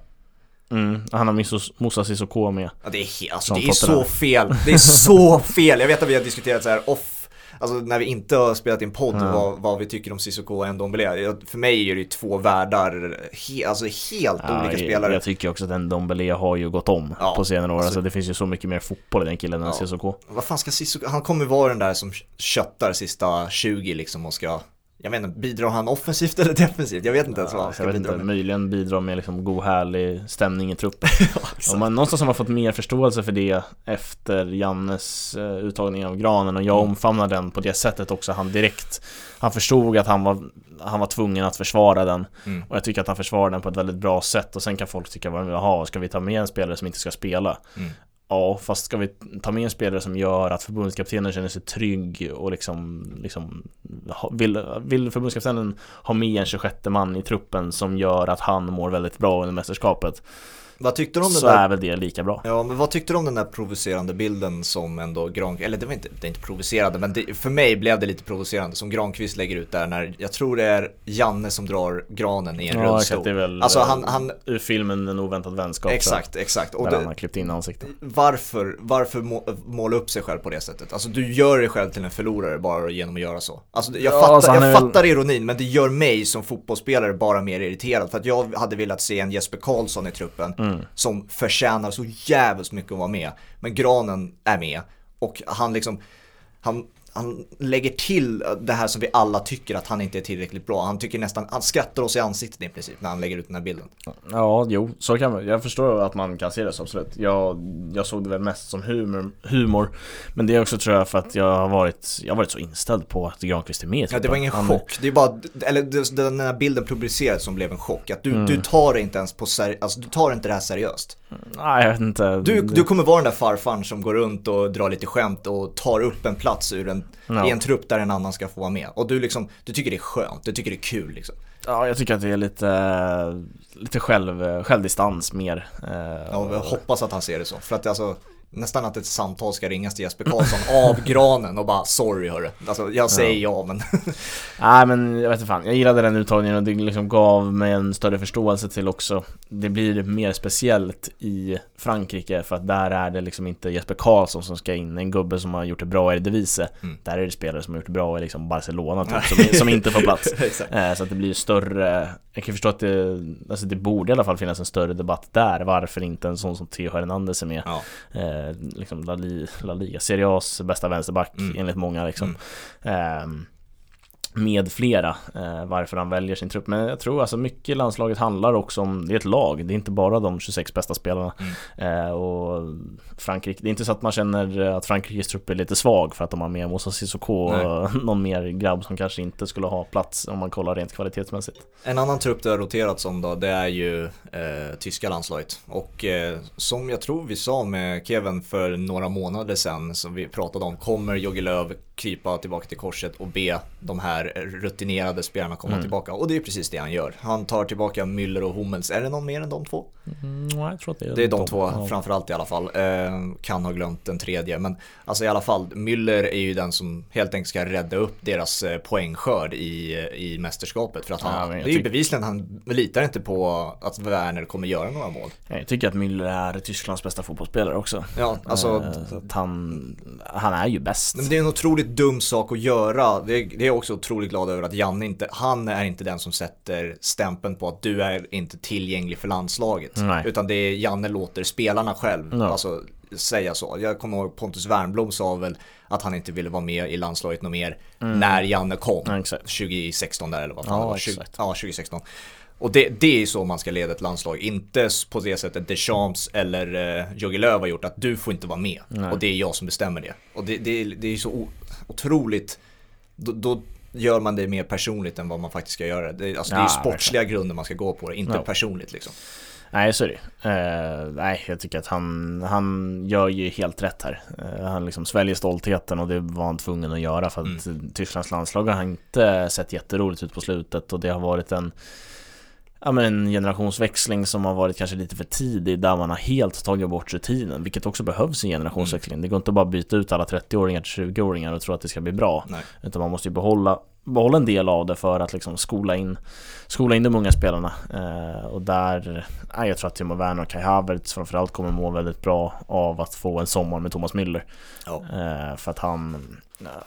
mm. Han har Misos- Moussa Sissoko med Ja, det är, alltså, det är så fel. Det är så fel. Jag vet att vi har diskuterat så här off Alltså när vi inte har spelat in podd Ja. vad, vad vi tycker om Cissoko och Ndombele. För mig är det ju två världar, he, alltså helt Ja, olika spelare. Jag tycker också att den Dombele har ju gått om Ja, på senare år alltså- alltså, Det finns ju så mycket mer fotboll i den killen än Ja. Sissoko Vad fan ska Cissoko, han kommer vara den där som köttar sista 20 liksom och ska jag inte, bidrar han offensivt eller defensivt? Jag vet inte ens vad han Ja, ska jag vet bidra inte, med. möjligen bidra med liksom god härlig stämning i truppen Ja. Om man någonstans har man fått mer förståelse för det efter Jannes eh, uttagning av granen och jag Mm. omfamnar den på det sättet också. Han direkt, han förstod att han var, han var tvungen att försvara den Mm. och jag tycker att han försvarar den på ett väldigt bra sätt och sen kan folk tycka, jaha, ska vi ta med en spelare som inte ska spela? Mm. Ja, fast ska vi ta med en spelare som gör att förbundskaptenen känner sig trygg och liksom, liksom vill, vill förbundskaptenen ha med en 26 man i truppen som gör att han mår väldigt bra under mästerskapet? Vad tyckte du om den så där är väl det lika bra. Ja, men vad tyckte du om den där provocerande bilden som ändå Granqvist, eller det var inte, det är inte provocerande, men det, för mig blev det lite provocerande som Granqvist lägger ut där när, jag tror det är Janne som drar granen i en Ja, rullstol. det är väl Alltså eh, han, han, ur filmen En oväntad vänskap exakt, exakt. Och där det, han har klippt in ansiktet varför, varför må, måla upp sig själv på det sättet? Alltså du gör dig själv till en förlorare bara genom att göra så. Alltså jag, Ja, fattar, alltså, jag väl- fattar ironin, men det gör mig som fotbollsspelare bara mer irriterad. För att jag hade velat se en Jesper Karlsson i truppen mm som förtjänar så jävligt mycket att vara med. Men Granen är med och han liksom, han, han lägger till det här som vi alla tycker att han inte är tillräckligt bra. Han tycker nästan, han skrattar oss i ansiktet i princip när han lägger ut den här bilden. Ja, jo, så kan man Jag förstår att man kan se det så absolut jag, jag såg det väl mest som humor, humor Men det är också tror jag för att jag har varit Jag har varit så inställd på att Granqvist är med Ja, det var ingen Han- chock. Det är bara, eller den här bilden publicerades som blev en chock. Att du, Mm. du tar inte ens på seri- alltså du tar inte det här seriöst. Nej, jag vet inte Du, du kommer vara den där farfarn som går runt och drar lite skämt och tar upp en plats ur en, Ja. i en trupp där en annan ska få vara med. Och du liksom, du tycker det är skönt, du tycker det är kul liksom. Ja, jag tycker att det är lite Lite själv, självdistans mer eh, Ja, och jag hoppas att han ser det så. För att det alltså, nästan att ett samtal ska ringas till Jesper Karlsson av granen och bara sorry hörru. Alltså jag säger ja, men Nej men jag vet inte fan, jag gillade den uttagningen och det liksom gav mig en större förståelse till också. Det blir mer speciellt i Frankrike för att där är det liksom inte Jesper Karlsson som ska in, en gubbe som har gjort det bra i Eredivisie. Mm. Där är det spelare som har gjort det bra i liksom Barcelona typ, som, som inte får plats. Eh, Så att det blir större Jag kan förstå att det, alltså det borde i alla fall finnas en större debatt där. Varför inte en sån som Theo Hernandez är med? Ja. Eh, liksom La, Li, La Liga, Serie A's bästa vänsterback Mm. enligt många liksom Ehm, med flera eh, varför han väljer sin trupp. Men jag tror alltså mycket landslaget handlar också om, det är ett lag, det är inte bara de 26 bästa spelarna. Mm. Eh, och Frankrike, det är inte så att man känner att Frankrikes trupp är lite svag för att de har med Moussa Sissoko och någon mer grabb som kanske inte skulle ha plats om man kollar rent kvalitetsmässigt. En annan trupp det har roterats om då, det är ju eh, tyska landslaget. Och eh, som jag tror vi sa med Kevin för några månader sedan, som vi pratade om, kommer Jogi Löw krypa tillbaka till korset och be de här rutinerade spelarna komma mm. tillbaka. Och det är precis det han gör. Han tar tillbaka Müller och Hummels. Är det någon mer än de två? Mm, jag tror att det är Det är de, de två ja. framförallt i alla fall. Eh, kan ha glömt den tredje. Men alltså i alla fall, Müller är ju den som helt enkelt ska rädda upp deras eh, poängskörd i, i mästerskapet. För att han, ja, det är ju bevisligen, han litar inte på att Werner kommer göra några mål. Jag tycker att Müller är Tysklands bästa fotbollsspelare också. Ja, alltså. Eh, han, han är ju bäst. Men det är en otroligt dum sak att göra. Det är, det är jag också otroligt glad över att Janne inte, han är inte den som sätter stämpeln på att du är inte tillgänglig för landslaget. Nej. Utan det är Janne låter spelarna själv no. alltså, säga så. Jag kommer ihåg Pontus Wernbloom sa väl att han inte ville vara med i landslaget något mer mm. när Janne kom. Ja, 2016 där eller vad fan ja, det var. 20, ja, 2016. Och det, det är så man ska leda ett landslag, inte på det sättet Deschamps eller eh, Jogi Löw har gjort, att du får inte vara med. Nej. Och det är jag som bestämmer det. Och det, det, det är så otroligt, då, då, gör man det mer personligt än vad man faktiskt ska göra. Det, alltså, ja, det är ju sportsliga grunder man ska gå på det, inte ja. personligt liksom. Nej, så är det uh, Nej, jag tycker att han, han gör ju helt rätt här. Uh, han liksom sväljer stoltheten och det var han tvungen att göra för att mm. Tysklands landslag har inte sett jätteroligt ut på slutet och det har varit en ja, men en generationsväxling som har varit kanske lite för tidig där man har helt tagit bort rutinen, vilket också behövs i en generationsväxling. Mm. Det går inte bara att byta ut alla 30-åringar till 20-åringar och tro att det ska bli bra, Nej. utan man måste ju behålla, behålla en del av det för att liksom skola in, skola in de unga spelarna. Eh, och där, ja, jag tror att Timo Werner och Kai Havertz framförallt kommer må väldigt bra av att få en sommar med Thomas Müller. Ja. Eh, för att han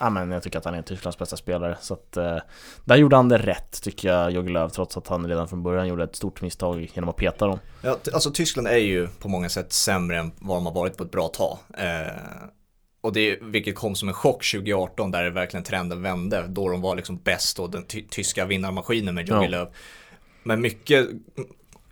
Ja, men jag tycker att han är Tysklands bästa spelare så att eh, Där gjorde han det rätt tycker jag Jogi Löw trots att han redan från början gjorde ett stort misstag genom att peta dem Ja, alltså Tyskland är ju på många sätt sämre än vad de har varit på ett bra tag eh, Och det, vilket kom som en chock 2018 där det verkligen trenden vände Då de var liksom bäst och den ty tyska vinnarmaskinen med Jogi ja. Löw Men mycket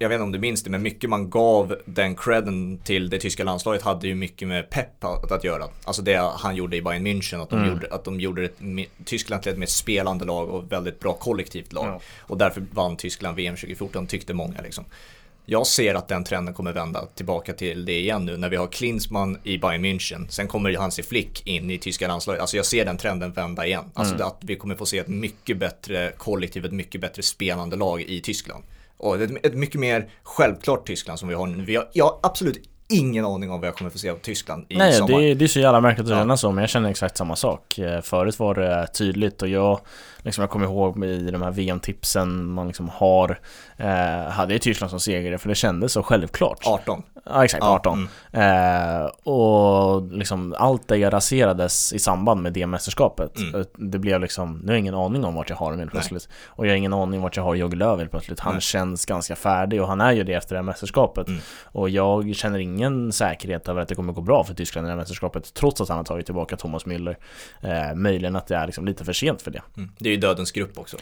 jag vet inte om du minns det, men mycket man gav den credden till det tyska landslaget hade ju mycket med pepp att, att göra. Alltså det han gjorde i Bayern München, att de mm. gjorde, att de gjorde ett, Tyskland till ett mer spelande lag och väldigt bra kollektivt lag. Ja. Och därför vann Tyskland VM 2014, tyckte många liksom. Jag ser att den trenden kommer vända tillbaka till det igen nu när vi har Klinsmann i Bayern München. Sen kommer Hansi Flick in i tyska landslaget. Alltså jag ser den trenden vända igen. Alltså mm. att vi kommer få se ett mycket bättre kollektiv, ett mycket bättre spelande lag i Tyskland. Och ett, ett mycket mer självklart Tyskland som vi har nu. Vi har, jag har absolut ingen aning om vad jag kommer få se av Tyskland i Nej, sommar. Nej, det, det är så jävla märkligt att känna ja. så, men jag känner exakt samma sak. Eh, förut var det tydligt och jag, liksom jag kommer ihåg i de här VM-tipsen man liksom har, eh, hade jag Tyskland som segrare för det kändes så självklart. 18. Ja exakt, 18. Mm. Eh, och liksom allt det raserades i samband med det mästerskapet. Mm. Det blev liksom, nu har jag ingen aning om vart jag har honom helt plötsligt. Och jag har ingen aning om vart jag har Jogge Löw helt plötsligt. Han Nej. känns ganska färdig och han är ju det efter det här mästerskapet. Mm. Och jag känner ingen säkerhet över att det kommer gå bra för Tyskland i det här mästerskapet. Trots att han har tagit tillbaka Thomas Müller. Eh, möjligen att det är liksom lite för sent för det. Mm. Det är ju dödens grupp också.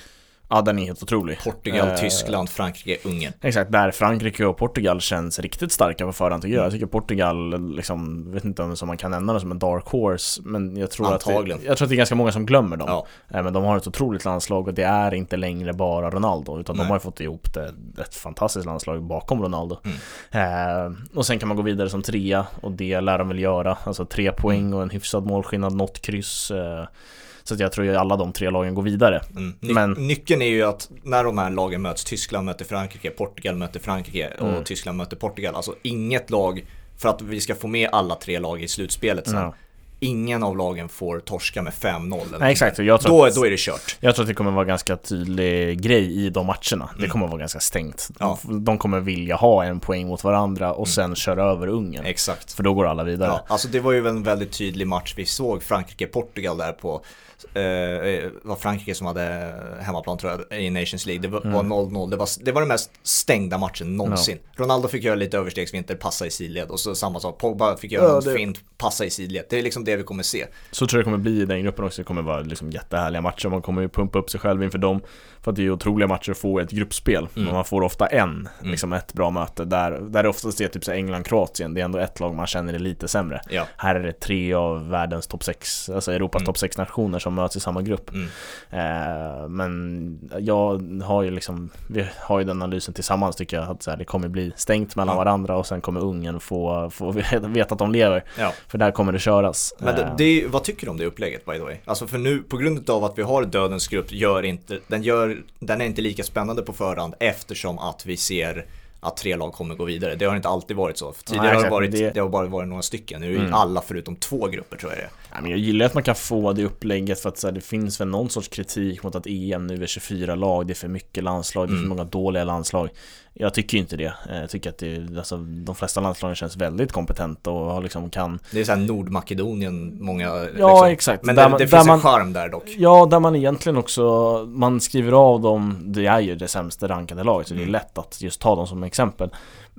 Ja den är helt otrolig Portugal, eh, Tyskland, Frankrike, Ungern Exakt, där Frankrike och Portugal känns riktigt starka på förhand tycker jag Jag tycker Portugal, liksom, vet inte om man kan nämna det som en dark horse Men jag tror, att det, jag tror att det är ganska många som glömmer dem ja. eh, Men de har ett otroligt landslag och det är inte längre bara Ronaldo Utan Nej. de har fått ihop det, ett fantastiskt landslag bakom Ronaldo mm. eh, Och sen kan man gå vidare som trea och det lär de väl göra Alltså tre poäng mm. och en hyfsad målskillnad, något kryss eh, så jag tror att alla de tre lagen går vidare. Mm. Ny Men... Nyckeln är ju att när de här lagen möts, Tyskland möter Frankrike, Portugal möter Frankrike och mm. Tyskland möter Portugal. Alltså inget lag, för att vi ska få med alla tre lag i slutspelet sen. Ja ingen av lagen får torska med 5-0 Nej exakt, jag tror då, att, då är det kört Jag tror att det kommer vara ganska tydlig grej i de matcherna Det mm. kommer vara ganska stängt ja. de, kommer vilja ha en poäng mot varandra och mm. sen köra över Ungern Exakt För då går alla vidare ja, Alltså det var ju en väldigt tydlig match vi såg Frankrike-Portugal där på eh, var Frankrike som hade hemmaplan tror jag i Nations League. Det var Mm. var 0-0, det var, det var den mest stängda matchen någonsin. Ronaldo fick göra lite överstegsvinter, passa i sidled och så samma sak, Pogba fick göra Ja, en det- fint, passa i sidled. Det är liksom det vi kommer se. Så tror jag det kommer bli i den gruppen också, det kommer vara liksom jättehärliga matcher, man kommer ju pumpa upp sig själv inför dem För att det är otroliga matcher att få ett gruppspel, Mm. man får ofta en, Mm. liksom ett bra möte Där, där det oftast är typ England-Kroatien, det är ändå ett lag man känner är lite sämre Ja. Här är det tre av världens topp 6, alltså Europas Mm. topp 6 nationer som möts i samma grupp Mm. eh, Men jag har ju liksom, vi har ju den analysen tillsammans tycker jag att så här, det kommer bli stängt mellan Ja. varandra och sen kommer Ungern få, få veta att de lever Ja. För där kommer det köras Men det, Eh, det, vad tycker du om det upplägget by the way? Alltså för nu, på grund av att vi har dödens grupp, gör inte, den, gör, den är inte lika spännande på förhand eftersom att vi ser att tre lag kommer gå vidare. Det har inte alltid varit så. Tidigare Nej, har varit, det- det... har bara varit några stycken. Nu är Mm. alla förutom två grupper tror jag det är. Men jag gillar att man kan få det upplägget för att här, det finns väl någon sorts kritik mot att EM nu är 24 lag, det är för mycket landslag, det är för Mm. många dåliga landslag. Jag tycker inte det. Eh, Jag tycker att det, alltså, de flesta landslagen känns väldigt kompetenta och har liksom kan Det är såhär Nordmakedonien, många Ja liksom. exakt. Men Där det, det där finns man- en charm där dock. Ja, där man egentligen också, man skriver av dem, det är ju det sämsta rankade laget så det är Mm. lätt att just ta dem som exempel.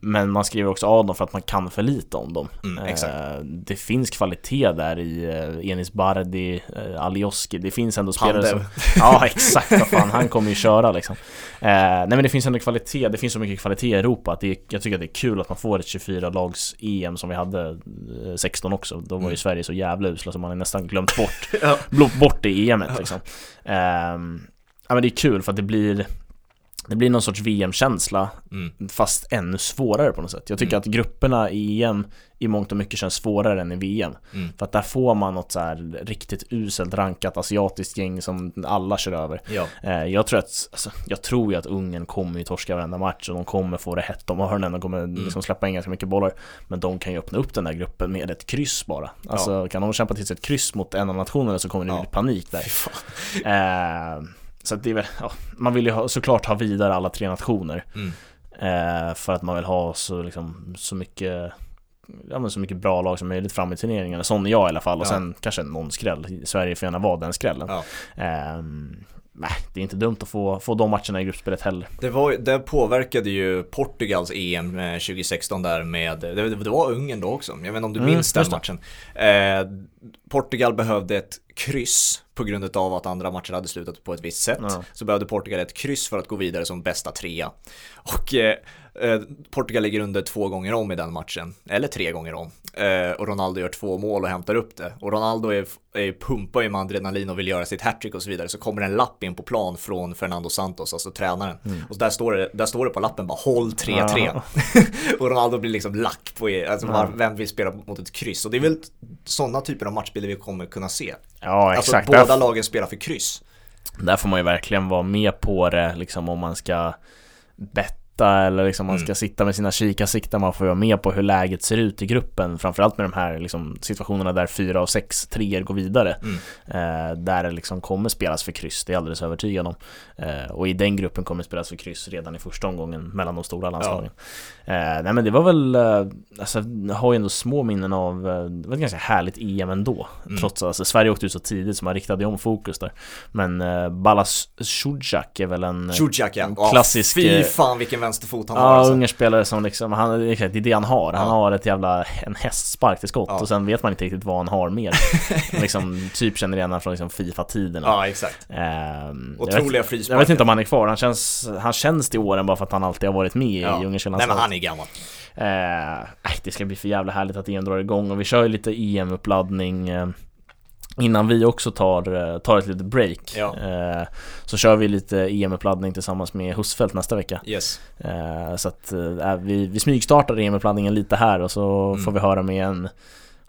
Men man skriver också av dem för att man kan för lite om dem. Mm. Eh, det finns kvalitet där i eh, Enis Bardi, eh, Alioski, det finns ändå spelare som... Ja exakt, vad fan, han kommer ju köra liksom. Nej men det finns ändå kvalitet, det finns så mycket kvalitet i Europa att det är, jag tycker att det är kul att man får ett 24-lags EM som vi hade eh, 16 också. Då var ju Mm. Sverige så jävla usla som man har nästan glömt bort Ja. bort det EMet liksom. Ehm, ja men det är kul för att det blir det blir någon sorts VM-känsla Mm. fast ännu svårare på något sätt. Jag tycker Mm. att grupperna i EM i mångt och mycket känns svårare än i VM. Mm. För att där får man något så här riktigt uselt rankat asiatiskt gäng som alla kör över. Ja. Eh, jag tror att, alltså, jag tror ju att Ungern kommer ju torska varenda match och de kommer få det hett om öronen och kommer Mm. liksom släppa in ganska mycket bollar. Men de kan ju öppna upp den där gruppen med ett kryss bara. Alltså kan de kämpa till sig ett kryss mot en av nationerna så kommer det Ja. bli panik där. Eh, så det är väl, ja, man vill ju ha, såklart ha vidare alla tre nationer. Mm. Eh, för att man vill ha så, liksom, så mycket Ja men så mycket bra lag som möjligt fram i turneringarna, sån är jag i alla fall och Ja. sen kanske någon skräll, Sverige får gärna vara den skrällen Ja. Ehm, Nej, det är inte dumt att få, få de matcherna i gruppspelet heller Det, var, det påverkade ju Portugals EM eh, 2016 där med, det, det var Ungern då också, jag vet inte om du Mm, minns den matchen. Eh, Portugal behövde ett kryss på grund av att andra matcher hade slutat på ett visst sätt. Ja. Så behövde Portugal ett kryss för att gå vidare som bästa trea. Och eh, eh, Portugal ligger under två gånger om i den matchen, eller tre gånger om. Eh, och Ronaldo gör två mål och hämtar upp det. Och Ronaldo är, är pumpar ju med adrenalin och vill göra sitt hattrick och så vidare. Så kommer en lapp in på plan från Fernando Santos, alltså tränaren. Och där står, det, där står det på lappen bara håll 3-3. Ja. och Ronaldo blir liksom lack på alltså Ja. vem vill spela mot ett kryss? Och det är väl sådana typer av matchbilder vi kommer kunna se. Ja Alltså exakt, båda där, lagen spelar för kryss. där får man ju verkligen vara med på det liksom om man ska betta eller liksom man ska Mm. sitta med sina kikarsikten, man får vara med på hur läget ser ut i gruppen. Framförallt med de här liksom, situationerna där fyra av sex treor går vidare. Mm. eh, Där det liksom kommer spelas för kryss, det är jag alldeles övertygad om. Eh, Och i den gruppen kommer spelas för kryss redan i första omgången mellan de stora landslagen eh, Nej men det var väl, eh, alltså jag har ju ändå små minnen av, eh, det var ett ganska härligt EM ändå Mm. Trots att alltså, Sverige åkte ut så tidigt så man riktade om fokus där Men eh, Balas Sjudjak är väl en Zuzak ja. en Ja, klassisk, Fy eh, fan vilken vänsterfot han har alltså. Ungerspelare som liksom, han, det är det han har. Han Ja. har ett jävla, en hästspark till skott Ja. och sen vet man inte riktigt vad han har mer. liksom, typ känner igen honom från liksom Fifa-tiderna. Ja, exakt. Jag, vet, Otroliga jag frisparkar. vet inte om han är kvar, han känns, han känns till åren bara för att han alltid har varit med Ja. i landslaget. han är gammal. Eh, det ska bli för jävla härligt att EM drar igång och vi kör ju lite EM-uppladdning eh, Innan vi också tar, eh, tar ett litet break Ja. eh, Så kör vi lite EM-uppladdning tillsammans med Husfeldt nästa vecka Yes. Eh, Så att vi, vi smygstartar EM-uppladdningen lite här och så Mm. får vi höra med en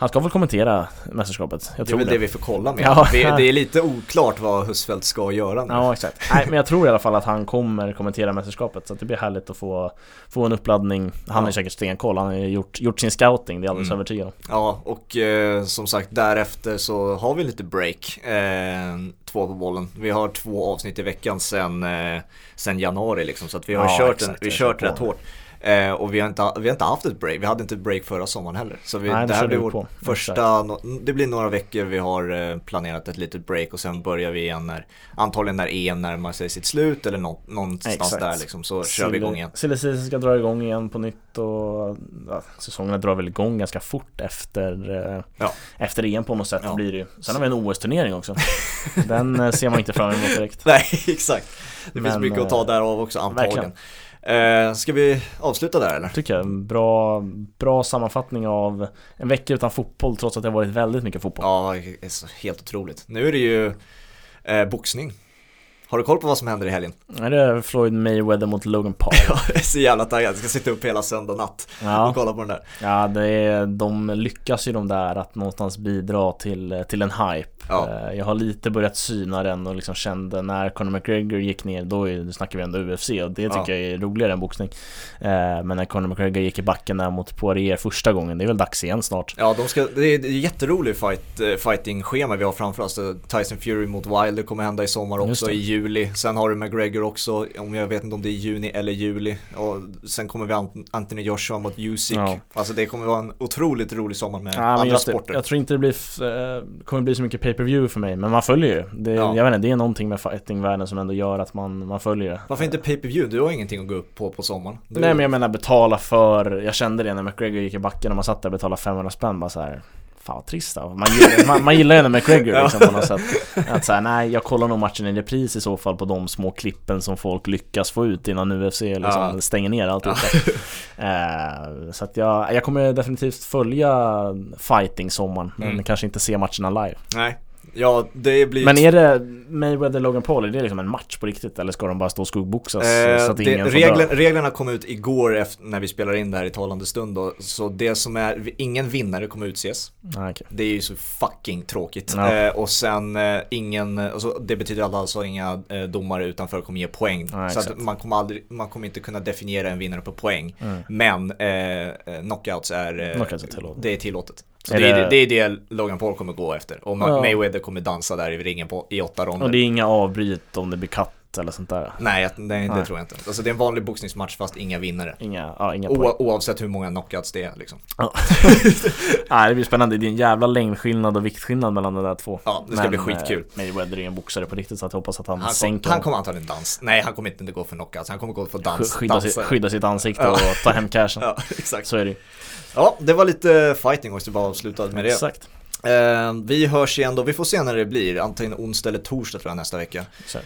Han ska väl kommentera mästerskapet? Jag Det är tror väl det, det vi får kolla med. Ja. Det är lite oklart vad Husfeldt ska göra nu. Ja exakt, nej men jag tror i alla fall att han kommer kommentera mästerskapet så att det blir härligt att få, få en uppladdning Han Ja. har säkert stenkoll, han har ju gjort, gjort sin scouting, det är jag alldeles Mm. övertygad om Ja, och eh, som sagt därefter så har vi lite break. Eh, två på bollen. Vi har två avsnitt i veckan sen, eh, sen januari liksom. Så att vi har Ja, kört, exakt, en, vi kört rätt hårt. Eh, och vi har, inte, vi har inte haft ett break, vi hade inte ett break förra sommaren heller. Så vi, Nej, det här blir vårt på. första, det blir några veckor vi har eh, planerat ett litet break och sen börjar vi igen när, antagligen när EM närmar sig sitt slut eller nå, någonstans Exakt. där liksom, så kör vi igång igen. Silly ska dra igång igen på nytt och ja, säsongerna drar väl igång ganska fort efter, eh, Ja. efter EM på något sätt Ja. blir det ju. Sen har vi en OS-turnering också. Den eh, ser man inte fram emot direkt. Nej, exakt. Det finns Men, mycket att ta eh, där av också antagligen. Eh, ska vi avsluta där eller? Tycker jag. Bra, bra sammanfattning av en vecka utan fotboll trots att det har varit väldigt mycket fotboll. Ja, helt otroligt. Nu är det ju eh, boxning. Har du koll på vad som händer i helgen? Är det Floyd Mayweather mot Logan Paul? Jag är så jävla taggad, jag ska sitta upp hela söndag natt och Ja, kolla på den där. ja det är, de lyckas ju de där att någonstans bidra till, till en hype. Ja. Eh, Jag har lite börjat syna den och liksom kände när Conor McGregor gick ner, då är, snackar vi ändå UFC och det tycker Ja. jag är roligare än boxning. Eh, Men när Conor McGregor gick i backen där mot Poirier första gången, det är väl dags igen snart. Ja, de ska, det är ett jätteroligt fight, eh, fighting-schema vi har framför oss. Tyson Fury mot Wilder kommer hända i sommar också i juli. Sen har du McGregor också, om jag vet inte om det är juni eller juli. Och sen kommer vi Ant- Anthony Joshua mot Usyk. Ja. Alltså det kommer vara en otroligt rolig sommar med Ja, andra jag, sporter. jag tror inte det blir, eh, kommer bli så mycket pay-per-view för mig, men man följer ju. Det, Ja. Jag vet inte, det är någonting med fightingvärlden som ändå gör att man, man följer det. Varför inte pay-per-view? Du har ingenting att gå upp på på sommaren. Du, Nej men jag menar betala för, jag kände det när McGregor gick i backen och man satt där och betalade 500 spänn bara så här. Fan vad trist då. Man gillar, man, man gillar ju när McGregor liksom på något sätt Att säga nej jag kollar nog matchen i repris i så fall på de små klippen som folk lyckas få ut innan UFC liksom Ja. stänger ner alltihop eh, Så att jag, jag kommer definitivt följa fighting-sommaren Men Mm. kanske inte se matcherna live Nej. Ja, det blir... Men är det Mayweather-Logan Paul, är det liksom en match på riktigt? Eller ska de bara stå och skuggboxas Eh, så att det, ingen regler, dö? reglerna kom ut igår efter, när vi spelar in det här i talande stund då, så det som är, ingen vinnare kommer utses. Ah, okej. Det är ju så fucking tråkigt. Ja. Eh, och sen eh, ingen, alltså, det betyder att alltså inga eh, domare utanför kommer ge poäng. Ja, så att man kommer, aldrig, man kommer inte kunna definiera en vinnare på poäng. Mm. Men eh, eh, knockouts är, eh, Knockouts är det är tillåtet. Så Är det, är, det- det, det är det Logan Paul kommer gå efter. Och Ja. Mayweather kommer dansa där i ringen på, i åtta ronder. Och det är inga avbryt om det blir katt eller sånt där? Nej, jag- nej, det Nej. tror jag inte. Alltså det är en vanlig boxningsmatch fast inga vinnare. Inga, ja, inga poäng. O- oavsett hur många knockouts det är liksom. Nej, det blir spännande. Det är en jävla längdskillnad och viktskillnad mellan de där två. Ja, det ska bli skitkul. Eh, Mayweather är en boxare på riktigt så jag hoppas att han, Han, kom, sänker han kommer antagligen dans. Nej, han kommer inte gå för knockouts. Han kommer gå för dans. Sk- skydda, sitt, skydda sitt ansikte Ja. och ta hem cashen. Ja, exakt. Så är det. Ja, det var lite fighting också, bara avsluta med det. Exakt. Eh, vi hörs igen då, vi får se när det blir, antingen onsdag eller torsdag tror jag nästa vecka.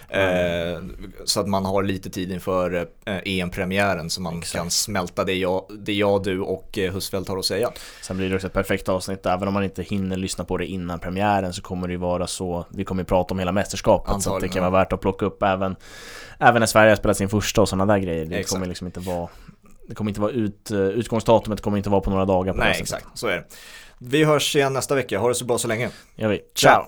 Eh, så att man har lite tid inför eh, EM-premiären så man Exakt. kan smälta det jag, det jag du och eh, Husfeldt har att säga. Sen blir det också ett perfekt avsnitt, även om man inte hinner lyssna på det innan premiären så kommer det ju vara så Vi kommer ju prata om hela mästerskapet så att det Antagligen, kan vara värt att plocka upp även Även när Sverige har spelat sin första och sådana där grejer Det Exakt. kommer liksom inte vara Det kommer inte vara ut, eh, utgångsdatumet kommer inte vara på några dagar på Nej, exakt, så är det. Vi hörs igen nästa vecka, ha det så bra så länge. Jag vet. Ciao!